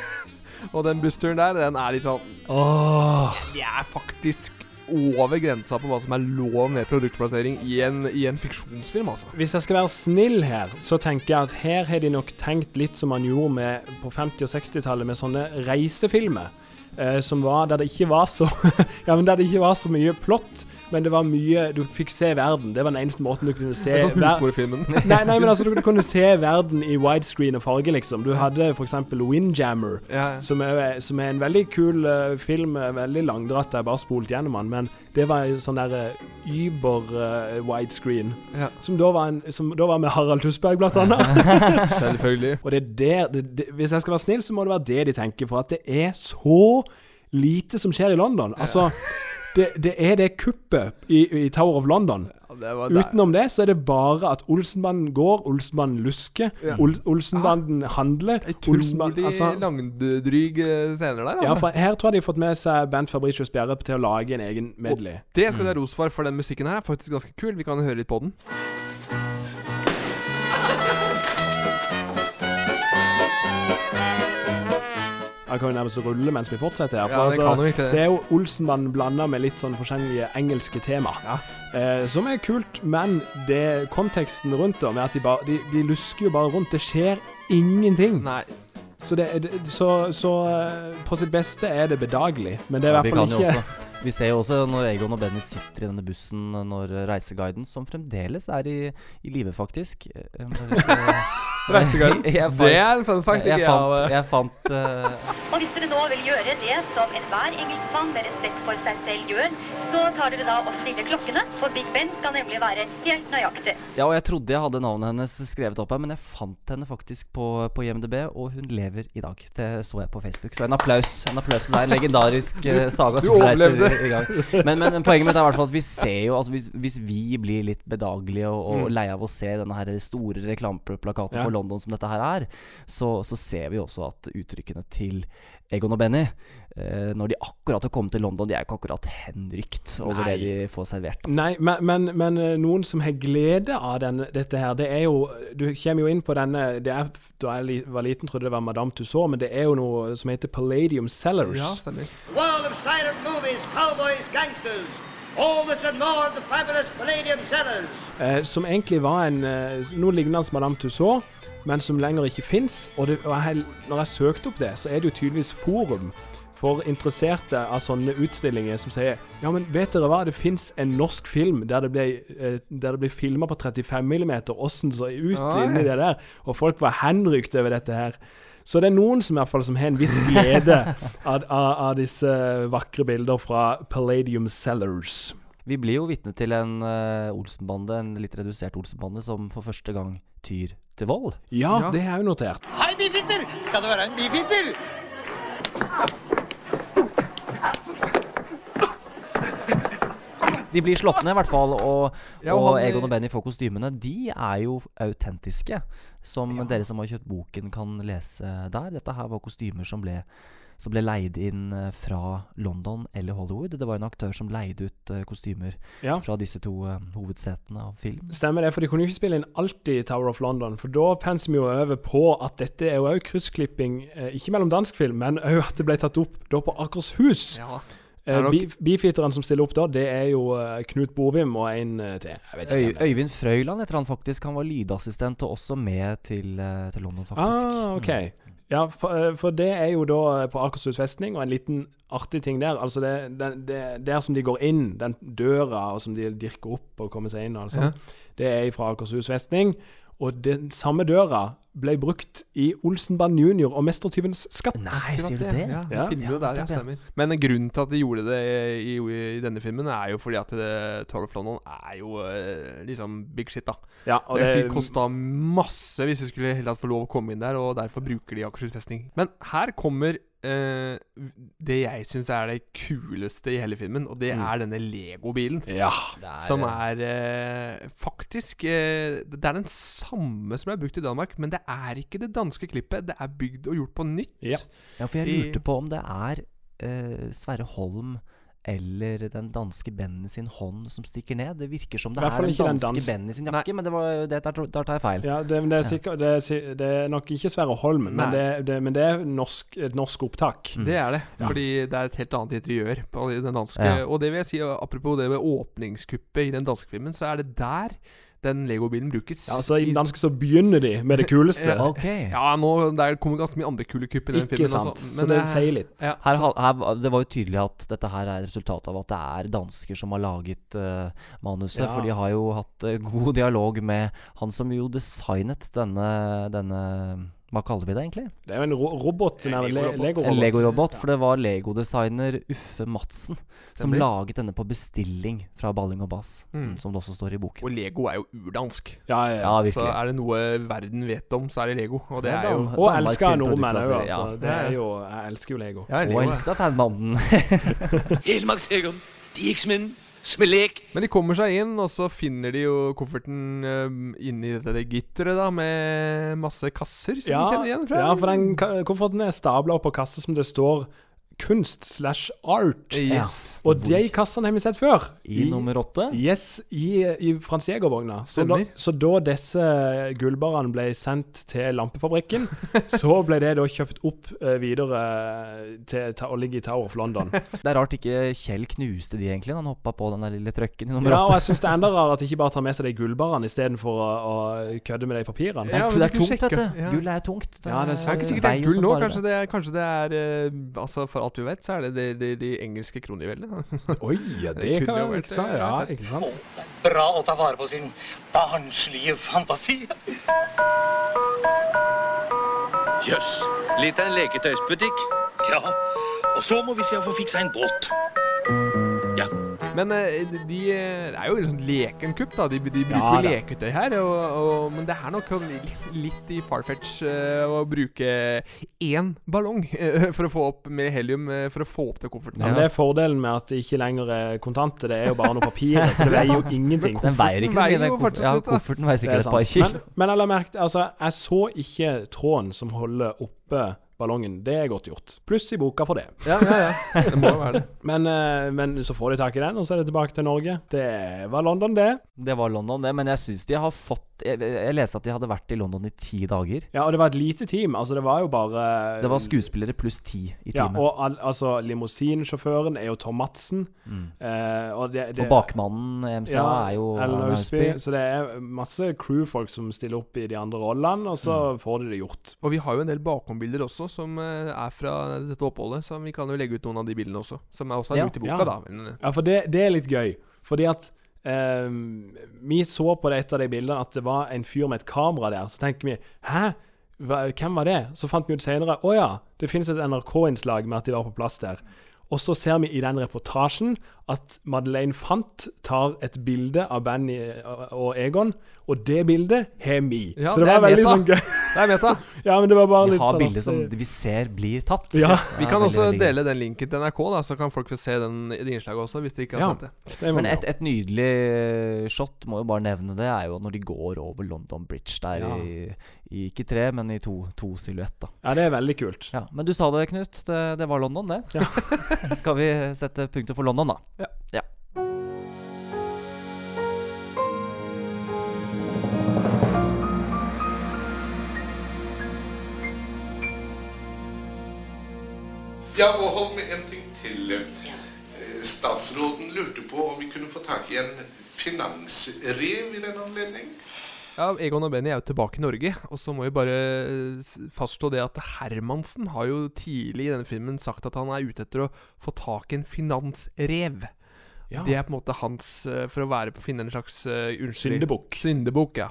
og den bussturen der, den er litt sånn Åh. Det er faktisk over grensa på hva som er lov med produktplassering i en, i en fiksjonsfilm, altså. Hvis jeg skal være snill her, så tenker jeg at her har de nok tenkt litt som man gjorde med, på 50- og 60-tallet med sånne reisefilmer. Eh, som var der det ikke var så Ja, men der det ikke var så mye plott, men det var mye Du fikk se verden. Det var den eneste måten du kunne se husmorfilmen. nei, nei, men altså du kunne se verden i widescreen og farge, liksom. Du hadde f.eks. Windjammer, Ja, ja. Som, er, som er en veldig kul uh, film. eh, Veldig langdratt. Jeg bare spolt gjennom den. Men det var en sånn der Uber eh, widescreen. Ja. Som, da var en, som da var med Harald Tusberg, blant annet. Selvfølgelig. Og det er der det, det, Hvis jeg skal være snill, så må det være det de tenker. For at det er så lite som skjer i London. Altså, det, det er det kuppet i, i Tower of London. det. Utenom det så er det bare at Olsenbanden går, Olsenbanden lusker, Ja. Ol Olsenbanden handler Olsenbanden- Utrolig altså- langdryg eh, scener der, altså. Ja, for her tror jeg de har fått med seg Bent Fabricius Bjerre til å lage en egen medley. Og det skal de ha ros for, for den musikken her er faktisk ganske kul. Vi kan høre litt på den. Jeg kan jo nærmest rulle mens vi fortsetter her. Ja, det altså, kan virkelig det. det er jo Olsenmann blanda med litt sånn forskjellige engelske tema. Eh, som er kult, men det konteksten rundt det, med at de bare de, de lusker jo bare rundt. Det skjer ingenting. Så, det, så, så eh, på sitt beste er det bedagelig, men det er i Ja, hvert fall ikke også- Vi ser jo også når Egon og Benny sitter i denne bussen når Reiseguiden, som fremdeles er i, i live, faktisk Reiseguiden? Det er en fun fact, Jeg jeg, fant, jeg, fant uh... Og hvis dere nå vil gjøre det som enhver engelskmann med respekt for seg selv gjør, så tar dere da og stiller klokkene, for Big Ben skal nemlig være helt nøyaktig. Ja, og jeg trodde jeg hadde navnet hennes skrevet opp her, men jeg fant henne faktisk på, på IMDb, og hun lever i dag. Det så jeg på Facebook. Så en applaus. En applaus til deg. Legendarisk uh, saga som reiser i gang. Men, men, poenget mitt er i hvert fall at vi ser jo altså hvis, hvis vi blir litt bedagelige og, og Mm. lei av å se denne her store reklameplakaten Ja. for London som dette her er, så, så ser vi også at uttrykkene til Egon og Benny, eh, når de akkurat har kommet til London, de er jo ikke akkurat henrykt over Nei. det de får servert. Nei, men, men, men eh, noen som har glede av den, dette her, det er jo Du kommer jo inn på denne det er, Da jeg var liten, trodde det var Madame Tussauds, men det er jo noe som heter Palladium Cellars. Ja, stemmer. World of silent movies, cowboys, gangsters. All this and more of the fabulous Palladium Cellars. Eh, som egentlig var en eh, noe lignende som Madame Tussauds, men som lenger ikke fins. Og, det, og jeg, når jeg søkte opp det, så er det jo tydeligvis forum for interesserte av sånne utstillinger som sier Ja, men vet dere hva, det fins en norsk film der det ble, eh, der det ble filma på 35 mm, åssen så ut Oi. inni det der. Og folk var henrykt over dette her. Så det er noen som i hvert fall som har en viss glede av, av, av disse vakre bilder fra Palladium Cellars. Vi blir jo vitne til en uh, Olsenbande, en litt redusert Olsenbande, som for første gang tyr til vold. Ja, det er jo notert. Hei, bifitter! Skal det være en bifitter? De blir slått ned, i hvert fall. Og, Ja, og og Egon og Benny får kostymene. De er jo autentiske. Som dere som har kjøpt boken, kan lese der. Dette her var kostymer som ble, som ble leid inn eh, fra London eller Hollywood. Det var en aktør som leide ut eh, kostymer Ja. fra disse to eh, hovedsetene av film. Stemmer det, for de kunne jo ikke spille inn alltid Tower of London. For da penser vi jo over på at dette er jo òg kryssklipping, ikke mellom dansk film, men òg at det ble tatt opp da på Akershus. Ja. Nok- Beefeateren som stiller opp da, det er jo Knut Bovim og en til. Jeg vet ikke Øy, hvem. Øyvind Frøyland heter han faktisk. Han var lydassistent og også med til, til London, faktisk. Ah, ok. Ja, for, eh, for det er jo da på Akershus festning, og en liten artig ting der. Altså det, det, det Der som de går inn, den døra og som de dirker opp og kommer seg inn, altså, Ja. det er fra Akershus festning. Og den samme døra ble brukt i Olsenband Junior og Mestertyvens skatt. Nei, sier Ja, det? Ja. filmer jo der, ja, stemmer. Men grunnen til at de gjorde det i, i denne filmen, er jo fordi at det, Tour of London er jo eh, liksom big shit, da. Ja, og det det- kosta masse hvis de skulle helt tatt få lov å komme inn der, og derfor bruker de Akershus festning. Men her kommer eh, det jeg syns er det kuleste i hele filmen, og det Mm. er denne Lego-bilen. Ja. Som er eh, faktisk eh, Det er den samme som ble brukt i Danmark, men det er ikke det danske klippet. Det er bygd og gjort på nytt. Ja, for jeg I- lurte på om det er eh, Sverre Holm eller den danske Benny sin hånd som stikker ned. Det virker som det er den danske dans- Benny sin jakke, men det var, det, der, der tar jeg feil. Ja, det, men det, er sikkert, det, er, det er nok ikke Sverre Holm, men det, det, men det er norsk, et norsk opptak. Det er det. Ja. Fordi det er et helt annet interiør på den danske. Ja. Og det vil jeg si, apropos det med åpningskuppet i den danske filmen, så er det der den legobilen brukes. Ja, altså I den danske så begynner de med det kuleste. Ja. Ja, nå Der kommer ganske mye andre kule kupp i den Ikke filmen. sant, også, så det sier litt. Ja, Her, så- her, det var jo tydelig at dette her er resultatet av at det er dansker som har laget uh, manuset. Ja. For de har jo hatt uh, god dialog med han som jo designet denne, denne Hva kaller vi det egentlig? Det er jo en ro robot. En En Lego-robot. Lego-robot. For det var Lego-designer Uffe Madsen som laget denne på bestilling fra Balling og Bass. Mm. Som det også står i boken. Og Lego er jo urdansk. Ja, ja, ja. Så er det noe verden vet om, så er det Lego. Og det er jo Og elsker nordmenn òg, altså. ja. Det er jo, jeg elsker jo Lego. Ja, Lego, Og ja. elsket av fanbanden. Helmaks Egon, de kommer seg inn, og så finner de jo kofferten uh, inni dette gitteret da med masse kasser som Ja, de kjenner igjen fra. ja, for den kofferten er stabla opp på kasser som det står kunst slash art. Yes. Og de kassene har vi sett før. I nummer åtte? Yes, i, i Frans Jæger-vogna. Så, så da disse gullbarene ble sendt til lampefabrikken, så ble det da kjøpt opp eh, videre til, ta- å ligge i Tower of London. Det er rart ikke Kjell knuste de, egentlig. Han hoppa på den der lille trøkken i nummer Ja, og jeg syns det er enda rarere at de ikke bare tar med seg de gullbarene istedenfor å, å kødde med de papirene. Det er, Ja, det er tungt, dette vet du. ja. Gull er tungt. Ja, det er Det er ikke sikkert det er gull nå. Kanskje det er, kanskje det er eh, Altså For alt vi vet, så er det de, de, de engelske kronjuvelene. Oi, ja, det, kunne kan jo vært ikke sant. Ja, ikke sant. Bra å ta vare på sin barnslige fantasi. Jøss. Litt av en leketøysbutikk. Ja, og så må vi se å få fiksa en båt. Men eh, de, eh, det er jo litt sånn leken kupp, da. De, de bruker Ja, leketøy her. Og, og, men det er nok litt i farfetch eh, å bruke én ballong for å få opp mer helium for å få opp til kofferten. Ja, men det er fordelen med at det ikke lenger er kontanter. Det er jo bare noe papir. så det veier jo ingenting. Den veier ikke så mye. veier den kofferten. Ja, kofferten veier er sikkert et par kilo. Men, men jeg merkt, Altså, jeg så ikke tråden som holder oppe ballongen. Det er godt gjort. Pluss i boka for det. Ja, ja, ja. Det må jo være det. Men, eh, men så får de tak i den, og så er det tilbake til Norge. Det var London, det. Det var London, det. Men jeg syns de har fått Jeg, jeg leste at de hadde vært i London i ti dager. Ja, og det var et lite team. Altså, det var jo bare Det var skuespillere pluss ti i Ja, teamet. og al altså limousinsjåføren er jo Tom Madsen. Mm. Eh, og, det, det, Og bakmannen MCA MCA er jo Ellen. Ausby. Så det er masse crewfolk som stiller opp i de andre rollene, og så Mm. får de det gjort. Og vi har jo en del bakombilder også, som eh, er fra dette oppholdet. Så vi kan jo legge ut noen av de bildene også. Som er også er Ja. ute i boka, Ja. da. Eh, Ja, for det, det er litt gøy. Fordi at Vi så på et av de bildene at det var en fyr med et kamera der. Så tenker vi Hæ? Hvem var det? Så fant vi ut senere Å ja, det finnes et NRK-innslag med at de var på plass der. Og så ser vi i den reportasjen at Madeleine Fant tar et bilde av Benny og og Egon, og det bildet har vi. Ja, så det, det var veldig meta. sånn gøy. Det er meta. ja, men det var bare Vi litt har sånn bilder at- som vi ser blir tatt. Ja. Vi kan også veldig dele den linken til NRK, da, så kan folk få se den, det innslaget også, hvis de ikke har Ja. sett det. Det Men et, et nydelig shot, må jo bare nevne det, er jo når de går over London Bridge der Ja. i, i ikke tre, men i to, to silhuett, da. Ja, det er veldig kult. Ja, men du sa det, Knut. Det, det var London, det. Ja. Skal vi sette punktet for London, da? Ja. ja. Ja, og hold med en ting til. Ja. Statsråden lurte på om vi kunne få tak i en finansrev i den anledning. Ja, Egon og Benny er jo tilbake i Norge, og så må vi bare s- fastslå det at Hermansen har jo tidlig i denne filmen sagt at han er ute etter å få tak i en finansrev. Ja. Det er på en måte hans eh, For å være på finne en slags uh, Syndebukk. Syndebukk, ja.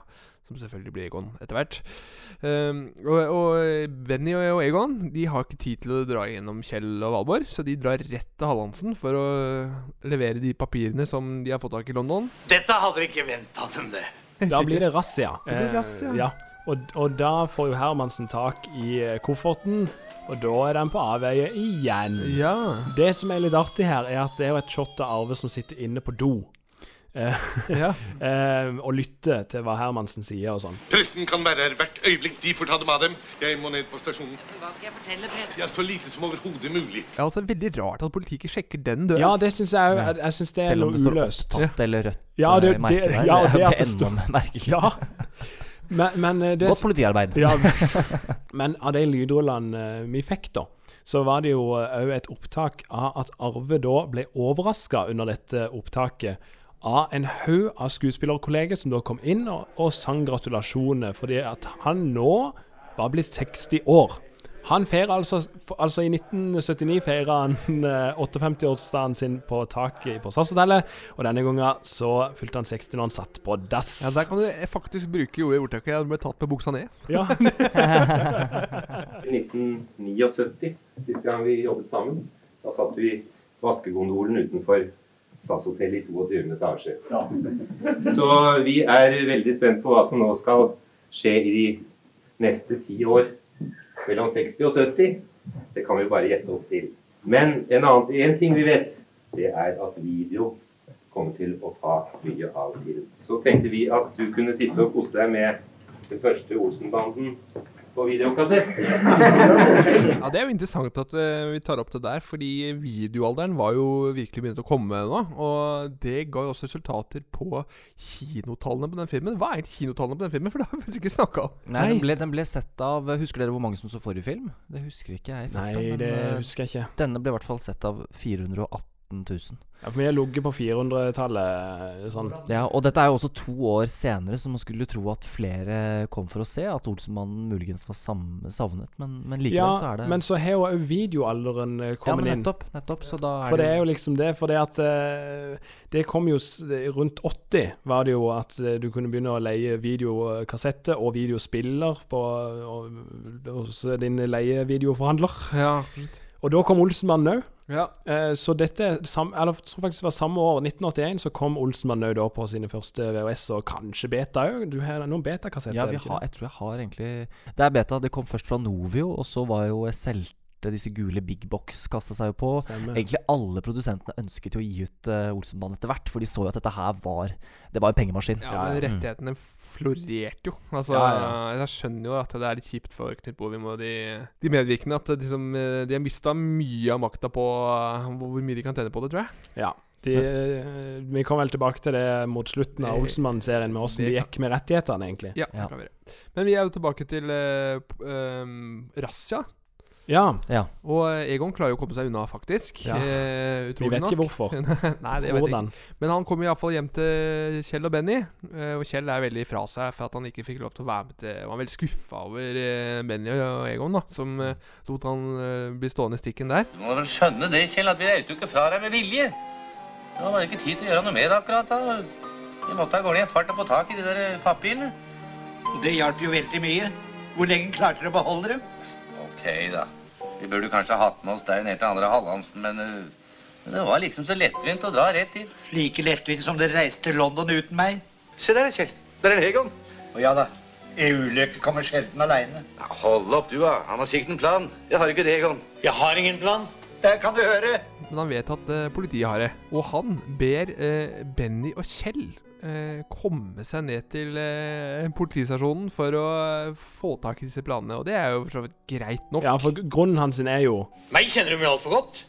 Som selvfølgelig blir Egon etter hvert. Um, og, og Benny og og Egon De har ikke tid til å dra gjennom Kjell og Valborg, så de drar rett til Hallandsen for å levere de papirene som de har fått tak i London. Dette hadde vi ikke venta dem, det. Da blir det razzia. Eh, ja. Og, og da får jo Hermansen tak i eh, kofferten, og da er den på avveie igjen. Ja. Det som er litt artig her, er at det er jo et shot av Arve som sitter inne på do. Eh, eh, og lytte til hva Hermansen sier og sånn. Pressen kan være her hvert øyeblikk. De får ta dem av dem. Jeg må ned på stasjonen. Hva skal jeg fortelle pressen? Ja, Så lite som overhodet mulig. Det er altså veldig rart at politiet ikke sjekker den døra. Ja, det syns jeg òg. Jeg, jeg syns det er Selv om det står uløst. opptatt eller rødt, Ja, det, eh, det, merke der, ja, det det er det enda merkelig. Ja. Men, men det, Godt politiarbeid. Ja, men av de lydrullene vi fikk, da, så var det jo òg et opptak av at Arve da ble overraska under dette opptaket av en haug av skuespillerkolleger som da kom inn og, og sang gratulasjoner, fordi at han nå var blitt 60 år. Han feirer altså, altså I 1979 feira han eh, 58-årsdagen sin på taket på SAS-hotellet, og denne gangen så fylte han 60 når han satt på dass. Ja, Der kan du faktisk bruke ordet i ordtaket. Jeg ble tatt med buksa ned. Ja. I 1979, siste gang vi jobbet sammen, da satt vi i vaskegondolen utenfor SAS-hotellet i 22. etasje. Så vi er veldig spent på hva som nå skal skje i de neste ti år. Mellom 60 og 70. Det kan vi bare gjette oss til. Men en, annen, en ting vi vet, det er at video kommer til å ta mye av tiden. Så tenkte vi at du kunne sitte og kose deg med den første Olsenbanden på videokassett. Ja, Det er jo interessant at uh, vi tar opp det der, fordi videoalderen var jo virkelig begynt å komme nå. Og det ga jo også resultater på kinotallene på den filmen. Hva er egentlig kinotallene på den filmen? For det har vi faktisk ikke snakka om. Nei, den ble, den ble sett av Husker dere hvor mange som så forrige film? Det husker ikke jeg. i farta, Nei, men, det eh, husker jeg ikke. Denne ble i hvert fall sett av 418 000. Ja, for vi har ligget på 400-tallet sånn. Ja, og dette er jo også to år senere, så man skulle tro at flere kom for å se at Olsenmannen muligens var savnet, men, men likevel Ja, så er det men så har jo videoalderen inn Ja, kommet men inn. nettopp, nettopp, så da er For det det- er jo liksom det, for det at eh, Det kom jo Rundt 80 var det jo at eh, du kunne begynne å leie videokassette og videospiller på, og, hos din leievideoforhandler. Ja, og da kom Olsenmannen òg. Ja. Eh, så dette sam, Eller jeg tror faktisk det var samme år, 1981, så kom Olsenmann òg da på sine første VHS og kanskje beta òg. Du har noen betakassetter? Ja, har, jeg tror jeg har egentlig Det er beta. Det kom først fra Novio, og så var jo Selte disse gule Big Box kasta seg jo på. Stemmer. Egentlig alle produsentene ønsket jo å gi ut uh, Olsenbanen etter hvert, for de så jo at dette her var Det var en pengemaskin. Ja, men rettighetene florerte jo. Altså, Ja, ja. Jeg skjønner jo at det er litt kjipt for Knut Bovim og de, de medvirkende. At liksom, eh, de har mista mye av makta på eh, hvor mye de kan tjene på det, tror jeg. Ja. De, eh, vi kommer vel tilbake til det mot slutten av Olsenmannen-serien, med åssen det gikk med rettighetene, egentlig. Ja, det kan vi gjøre. Men vi er jo tilbake til uh, um, Razzia. Ja. Og eh, Egon klarer jo å komme seg unna, faktisk. Ja. Eh, Vi vet ikke nok. hvorfor. Nei, det vet Hvordan? ikke. Men han kommer iallfall hjem til Kjell og Benny. eh, og Kjell er veldig fra seg for at han ikke fikk lov til å være med til Han var veldig skuffa over eh, Benny og Egon, da som eh, lot han eh, bli stående i stikken der. Du må vel skjønne det, Kjell, at vi reiste jo ikke fra deg med vilje. Det var bare ikke tid til å gjøre noe med det akkurat da. Vi måtte av gårde i en fart og få tak i de der papirene. Det hjalp jo veldig mye. Hvor lenge klarte dere å beholde dem? Ok, da. Vi burde kanskje ha hatt med oss deg ned til andre Hallandsen, men uh, det var liksom så lettvint å dra rett hit. Like lettvint som dere reiste til London uten meg. Se der, Kjell. Der er Egon. Å ja da, En ulykke kommer sjelden aleine. Hold opp, du, da. Han har sikkert en plan. Jeg har ikke det, Egon. Jeg har ingen plan. Det kan du høre. Men han vet at uh, politiet har det. Og han ber uh, Benny og Kjell eh, komme seg ned til eh, politistasjonen for å eh, få tak i disse planene. Og det er jo for så vidt greit nok. Ja, for grunnen hans er jo Meg kjenner du jo altfor godt.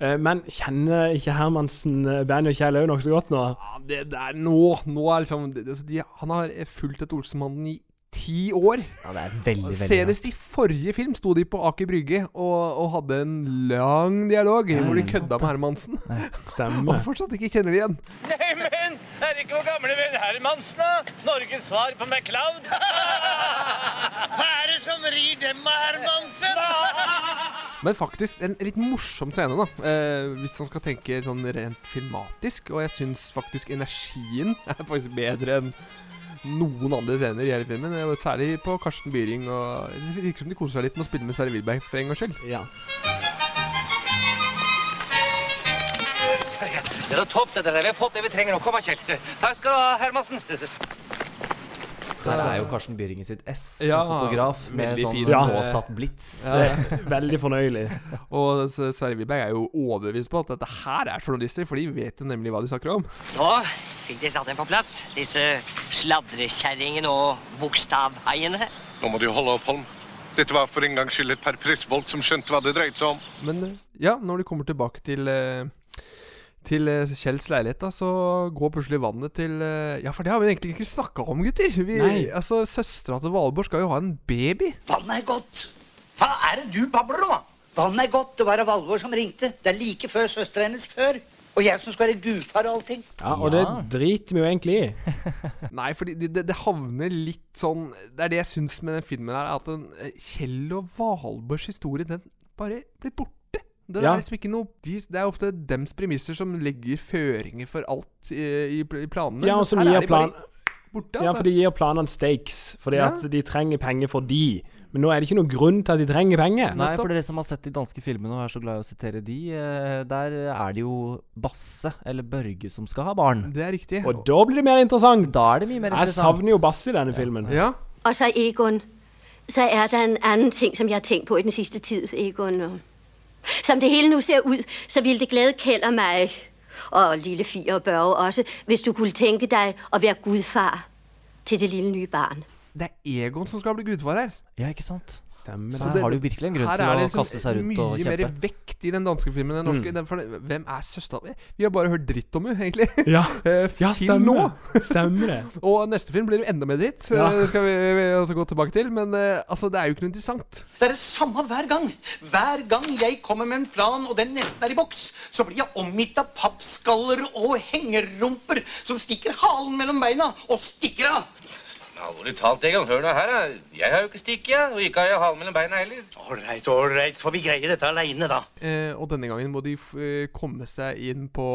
eh, Men kjenner ikke Hermansen eh, Benny og Kjell òg nokså godt nå? Ja, det der nå Nå er liksom det, altså, de, Han har fulgt et Olsenmannen i ti år. Ja, det er veldig, veldig Senest i forrige film sto de på Aker Brygge og, og hadde en lang dialog hvor de kødda med Hermansen. Stemmer. og fortsatt ikke kjenner de igjen. Neimen, er det ikke vår gamle venn Hermansen, da? Norges svar på MacLeod? Hva er det som rir dem av Hermansen? Men faktisk en litt morsom scene, da. Eh, hvis man skal tenke sånn rent filmatisk. Og jeg syns faktisk energien er faktisk bedre enn noen andre scener i hele filmen. eh, Særlig på Karsten Byring. Og Det virker som de koser seg litt med å spille med Sverre Wilberg for en gangs skyld. Ja. Det er topp, det der. Vi har fått det vi trenger nå. Kom, Kjell. Takk skal du ha, Hermansen. Her er jo Karsten Byringen sitt S Ja, som fotograf, med sånn fin. påsatt blits. Ja. Veldig fornøyelig. Og Sverre Wiberg er jo overbevist på at dette her er journalister, for de vet jo nemlig hva de snakker om. Nå fikk de satt dem på plass, disse sladrekjerringene og bokstavhaiene. Nå må du holde opp, Holm. Dette var for en gangs skyld et par pressfolk som skjønte hva det dreide seg om. Men eh, ja, når de kommer tilbake til eh, til eh, Kjells leilighet, da, så går plutselig vannet til eh, Ja, for det har vi egentlig ikke snakka om, gutter. Vi, Nei. altså, Søstera til Valborg skal jo ha en baby. Vannet er godt. Hva er det du babler om? Vannet er godt. Det var Valborg som ringte. Det er like før søstera hennes før. Og jeg som skal være gudfar og allting. Ja, og det driter vi jo egentlig i. Nei, for det, det, det havner litt sånn Det er det jeg syns med den filmen her, at den, eh, Kjell og Valborgs historie, den bare blir borte. Det Ja. er liksom ikke noe de, Det er ofte dems premisser som legger føringer for alt i, i, planene. Ja, og som gir plan... borte, Ja, altså. for de gir planene stakes. Fordi Ja. at de trenger penger for de. Men nå er det ikke noen grunn til at de trenger penger. Nei, for dere som har sett de danske filmene og er så glad i å sitere de, eh, der er det jo Basse, eller Børge, som skal ha barn. Det er riktig. Og da blir det mer interessant. Da er det mye mer Jeg savner jo Basse i denne filmen. Ja. Og så Egon. Så er det en annen ting, som jeg har tenkt på i den siste tid, Egon. Som det hele nu ser ud, så ville det glæde Kjeld og mig, og lille Fie og Børge også, hvis du kunne tænke dig at være gudfar til det lille nye barn. Det er Egon som skal bli gudfar her. Ja, ikke sant? Stemmer. Så her har du virkelig en grunn til å liksom kaste seg rundt og kjempe. Her er det Mye mer vekt i den danske filmen enn den norske. Mm. Den, for, hvem er søstera Vi har bare hørt dritt om henne, egentlig. Ja. Eh, Ja, stemmer. nå. Stemmer det. Og neste film blir jo enda mer dritt. Ja. Det skal vi, vi også gå tilbake til. Men eh, altså, det er jo ikke noe interessant. Det er det samme hver gang. Hver gang jeg kommer med en plan, og den nesten er i boks, så blir jeg omgitt av pappskaller og hengerumper som stikker halen mellom beina og stikker av. Alvorlig talt, Egon. Hør nå her, da. Jeg har jo ikke stikket, jeg. Og ikke har jeg halen mellom beina heller. Ålreit, ålreit, så får vi greie dette aleine, da. Eh, og denne gangen må de f eh, komme seg inn på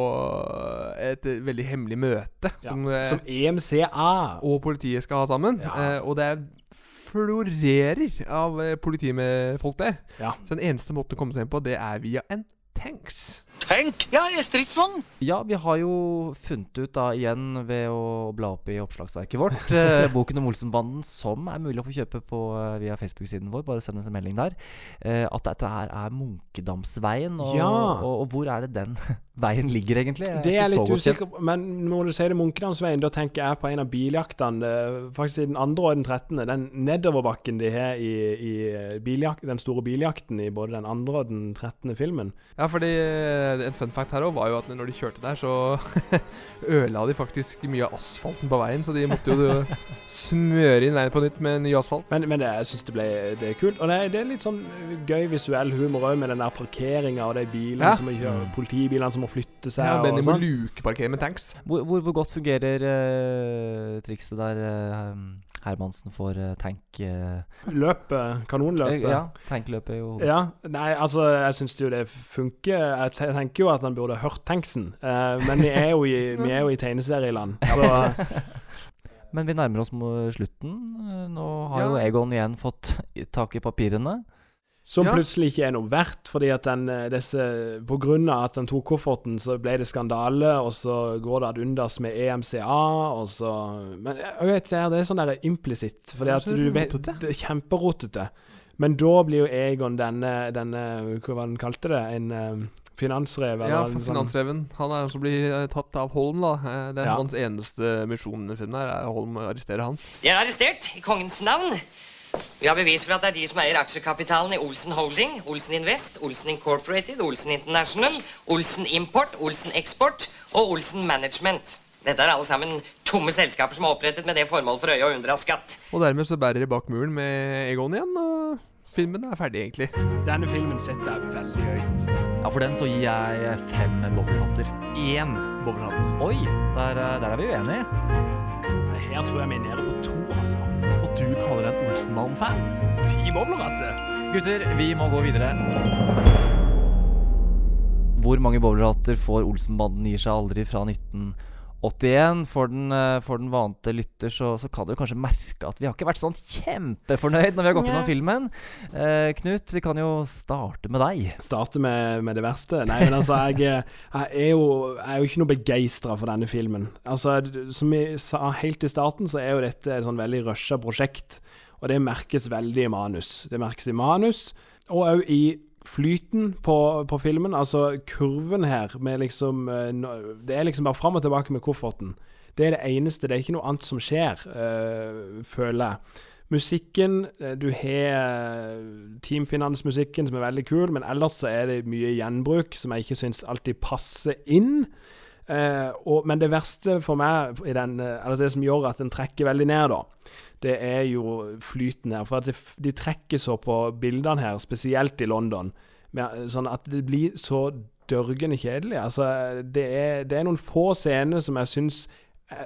eh, et veldig hemmelig møte. Ja, Som, eh, som EMCA. og politiet skal ha sammen. Eh, og det er florerer av eh, politifolk der. Ja. Så den eneste måten å komme seg inn på, det er via en tanks. Tenk! Ja, jeg er stridsvogn. Ja, vi har jo funnet ut da igjen ved å bla opp i oppslagsverket vårt eh, boken om Olsenbanden, som er mulig å få kjøpe på, eh, via Facebook-siden vår, bare send oss en melding der, eh, at dette her er Munkedamsveien. Og, Ja. og, og hvor er det den veien ligger, egentlig? Jeg Det er ikke litt så godt usikker på, men når du sier det Munkedamsveien, da tenker jeg på en av biljaktene. eh, Faktisk i den andre og den trettende. Den nedoverbakken de har i, i biljak, den store biljakten i både den andre og den trettende filmen. Ja, fordi eh, en fun fact her òg var jo at når de kjørte der, så ødela de faktisk mye av asfalten på veien. Så de måtte jo smøre inn veien på nytt med ny asfalt. Men, men det, jeg syns det, ble, det er kult. Og det, er- det er litt sånn gøy visuell humor òg, med den der parkeringa og de bilene Ja. som må kjøre, politibilene som må flytte seg. Ja, men de må sånn. lukeparkere med tanks. Hvor, hvor, hvor godt fungerer uh, trikset der eh, Hermansen får eh, tank Uh, Løpet, kanonløpet. eh, Ja, tankløpet jo Ja, nei, altså Jeg syns jo det funker. Jeg tenker jo at han burde hørt tanksen, uh, men vi er jo i, vi er jo i tegneserieland. Så Men vi nærmer oss slutten. Nå har jo Egon igjen fått tak i papirene. Som Ja. plutselig ikke er noe verdt, fordi at den, eh, disse, på grunn av at han tok kofferten, så ble det skandale, og så går det ad undas med EMCA, og så Men jeg vet, det er, det er sånn der implisitt, fordi at du vet. Det er kjemperotete. Men da blir jo Egon denne, denne Hva var det han kalte det? En eh, finansrev? Ja, for sånn- Finansreven. Han er den som blir eh, tatt av Holm, da. Eh, Det er Ja. hans eneste misjon i filmen. her, er Holm arresterer han. De er arrestert i kongens navn. Vi har bevis for at det er de som eier aksjekapitalen i Olsen Holding, Olsen Invest, Olsen Incorporated, Olsen International, Olsen Import, Olsen Export og Olsen Management. Dette er alle sammen tomme selskaper som er opprettet med det formål for øye å unndra skatt. Og dermed så bærer de bak muren med Egon igjen, og filmen er ferdig, egentlig. Denne filmen setter jeg veldig høyt. Ja, for den så gir jeg fem bowlerhatter. Én bowlerhatt. Oi, der, eh, der er vi uenige. Her tror jeg vi er nede på to, altså. Og du kaller deg en Olsenbanen-fan? Ti bowlerhatter. Gutter, vi må gå videre. Hvor mange bowlerhatter får Olsenbanden gir seg aldri fra 81. For den, eh, for den vante lytter så, så kan du kanskje merke at vi har ikke vært sånn kjempefornøyd når vi har gått gjennom filmen. Eh, Knut, vi kan jo starte med deg. Starte med, med det verste? Nei, men altså, jeg, jeg, er, jo, jeg er jo ikke noe begeistra for denne filmen. Altså, Som vi sa helt i starten, så er jo dette et sånn veldig rusha prosjekt. Og det merkes veldig i manus. Det merkes i manus, og òg i flyten på, på filmen. Altså kurven her med liksom eh, Det er liksom bare fram og tilbake med kofferten. Det er det eneste. Det er ikke noe annet som skjer, øh, føler jeg. Musikken eh, Du har teamfinansmusikken, som er veldig kul, men ellers så er det mye gjenbruk som jeg ikke syns alltid passer inn. Uh, og, men det verste for meg, den, eller det som gjør at den trekker veldig ned, da, det er jo flyten her. For at de trekker så på bildene her, spesielt i London, med, sånn at det blir så dørgende kjedelig. Altså, det er, det er noen få scener som jeg syns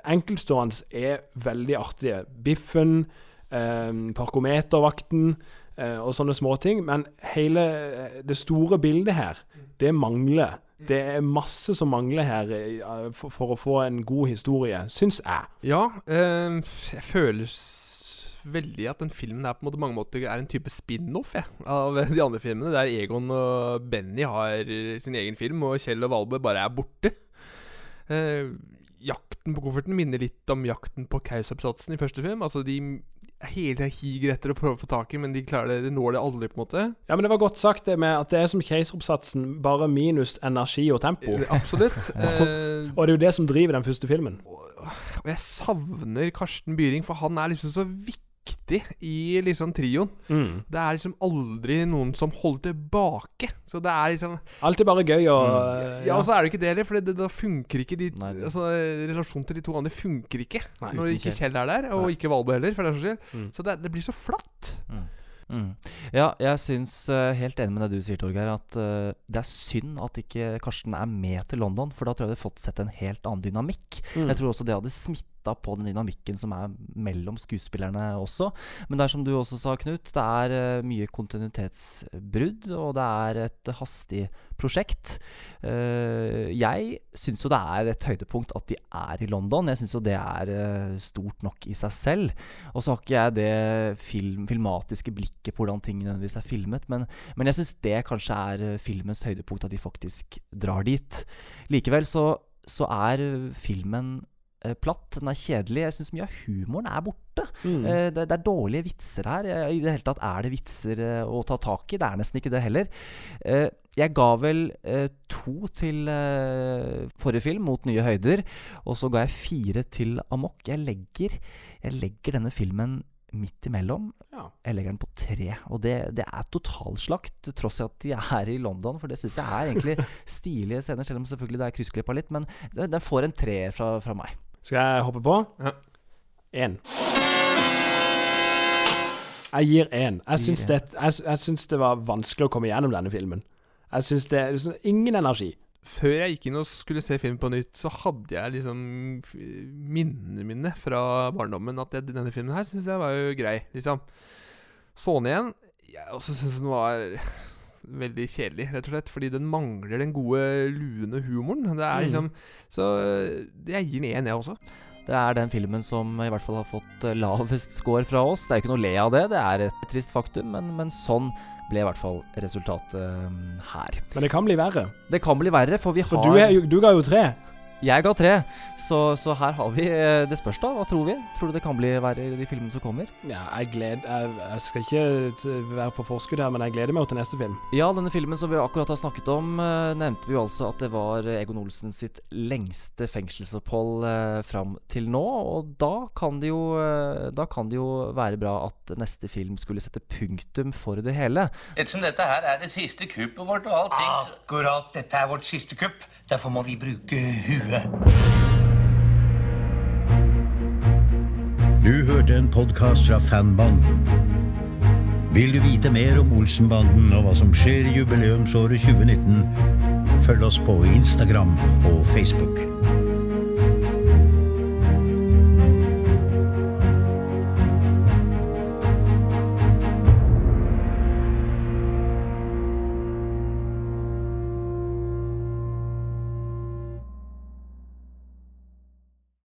enkeltstående er veldig artige. Biffen, eh, parkometervakten eh, og sånne småting. Men hele eh, det store bildet her, det mangler. Det er masse som mangler her eh, for, for å få en god historie, syns jeg. Ja, eh, jeg føler s- veldig at den filmen her på en måte mange måter er en type spin-off ja, av de andre filmene. Der Egon og Benny har sin egen film, og Kjell og Valborg bare er borte. Eh, jakten på kofferten minner litt om jakten på Kausoppsatsen i første film. Altså De hele tida higer etter å prøve å få tak i, men de klarer det, de når det aldri, på en måte. Ja, men det var godt sagt det med at det er som keiseroppsatsen, bare minus energi og tempo. Eh, absolutt. Eh, og det er jo det som driver den første filmen. Og jeg savner Karsten Byring, for han er liksom så viktig i liksom trioen. Mm. Det er liksom aldri noen som holder tilbake. Så det er liksom Alltid bare gøy og Mm. Ja, og så er det ikke det heller, for det, da funker ikke de Altså Relasjonen til de to andre funker ikke Nei, når ikke Kjell. Er der, og Nei. ikke Valbo heller, for den saks skyld. Mm. Så det, det blir så flatt. Mm. Ja, jeg syns eh, helt enig med det du sier, Torgeir, at uh, det er synd at ikke Karsten er med til London, for da tror jeg vi hadde fått sett en helt annen dynamikk. Mm. Jeg tror også det hadde smitta på den dynamikken som er mellom skuespillerne også. Men det er som du også sa, Knut, det er eh, mye kontinuitetsbrudd, og det er et hastig prosjekt. Eh, jeg syns jo det er et høydepunkt at de er i London. Jeg syns jo det er eh, stort nok i seg selv. Og så har ikke jeg det film, filmatiske blikket på hvordan ting nødvendigvis er filmet, men, men jeg syns det kanskje er filmens høydepunkt, at de faktisk drar dit. Likevel så, så er filmen platt, den er kjedelig. Jeg syns mye av humoren er borte. Mm. Eh, det, det er dårlige vitser her. Eh, I det hele tatt er det vitser eh, å ta tak i. Det er nesten ikke det heller. Eh, jeg ga vel eh, to til eh, forrige film, 'Mot nye høyder', og så ga jeg fire til 'Amok'. Jeg legger, jeg legger denne filmen midt imellom. Jeg legger den på tre. Og det, det er totalslakt, tross i at de er i London. For det syns jeg er egentlig stilige scener, selv om selvfølgelig det er kryssklippa litt. Men den, den får en treer fra, fra meg. Skal jeg hoppe på? Én. Jeg gir én. Jeg syns det, jeg, jeg syns det var vanskelig å komme gjennom denne filmen. Jeg syns det er liksom ingen energi. Før jeg gikk inn og skulle se film på nytt, så hadde jeg liksom minnene mine fra barndommen at jeg, denne filmen her syns jeg var jo grei, liksom. Så den igjen. Jeg også syns den var veldig kjedelig, rett og slett. Fordi den mangler den gode, luende humoren. Det er Mm. liksom Så jeg gir den én, jeg også. Det er den filmen som i hvert fall har fått eh, lavest score fra oss. Det er jo ikke noe å le av det, det er et trist faktum, men, men sånn ble i hvert fall resultatet eh, her. Men det kan bli verre. Det kan bli verre, for vi har For du, er jo, du ga jo tre. Jeg ga tre, så, så her har vi eh, Det spørs, da. Hva tror vi? Tror du det kan bli verre i de filmene som kommer? Ja, jeg gleder jeg, jeg skal ikke være på forskudd her, men jeg gleder meg jo til neste film. Ja, denne filmen som vi akkurat har snakket om, eh, nevnte vi jo altså at det var Egon Olsen sitt lengste fengselsopphold eh, fram til nå. Og da kan, det jo, eh, da kan det jo være bra at neste film skulle sette punktum for det hele. Ettersom dette her er det siste kuppet vårt og allting Akkurat. Dette er vårt siste kupp. Derfor må vi bruke huet. Du hørte en podkast fra Fanbanden. Vil du vite mer om Olsenbanden og hva som skjer i jubileumsåret 2019, følg oss på Instagram og Facebook.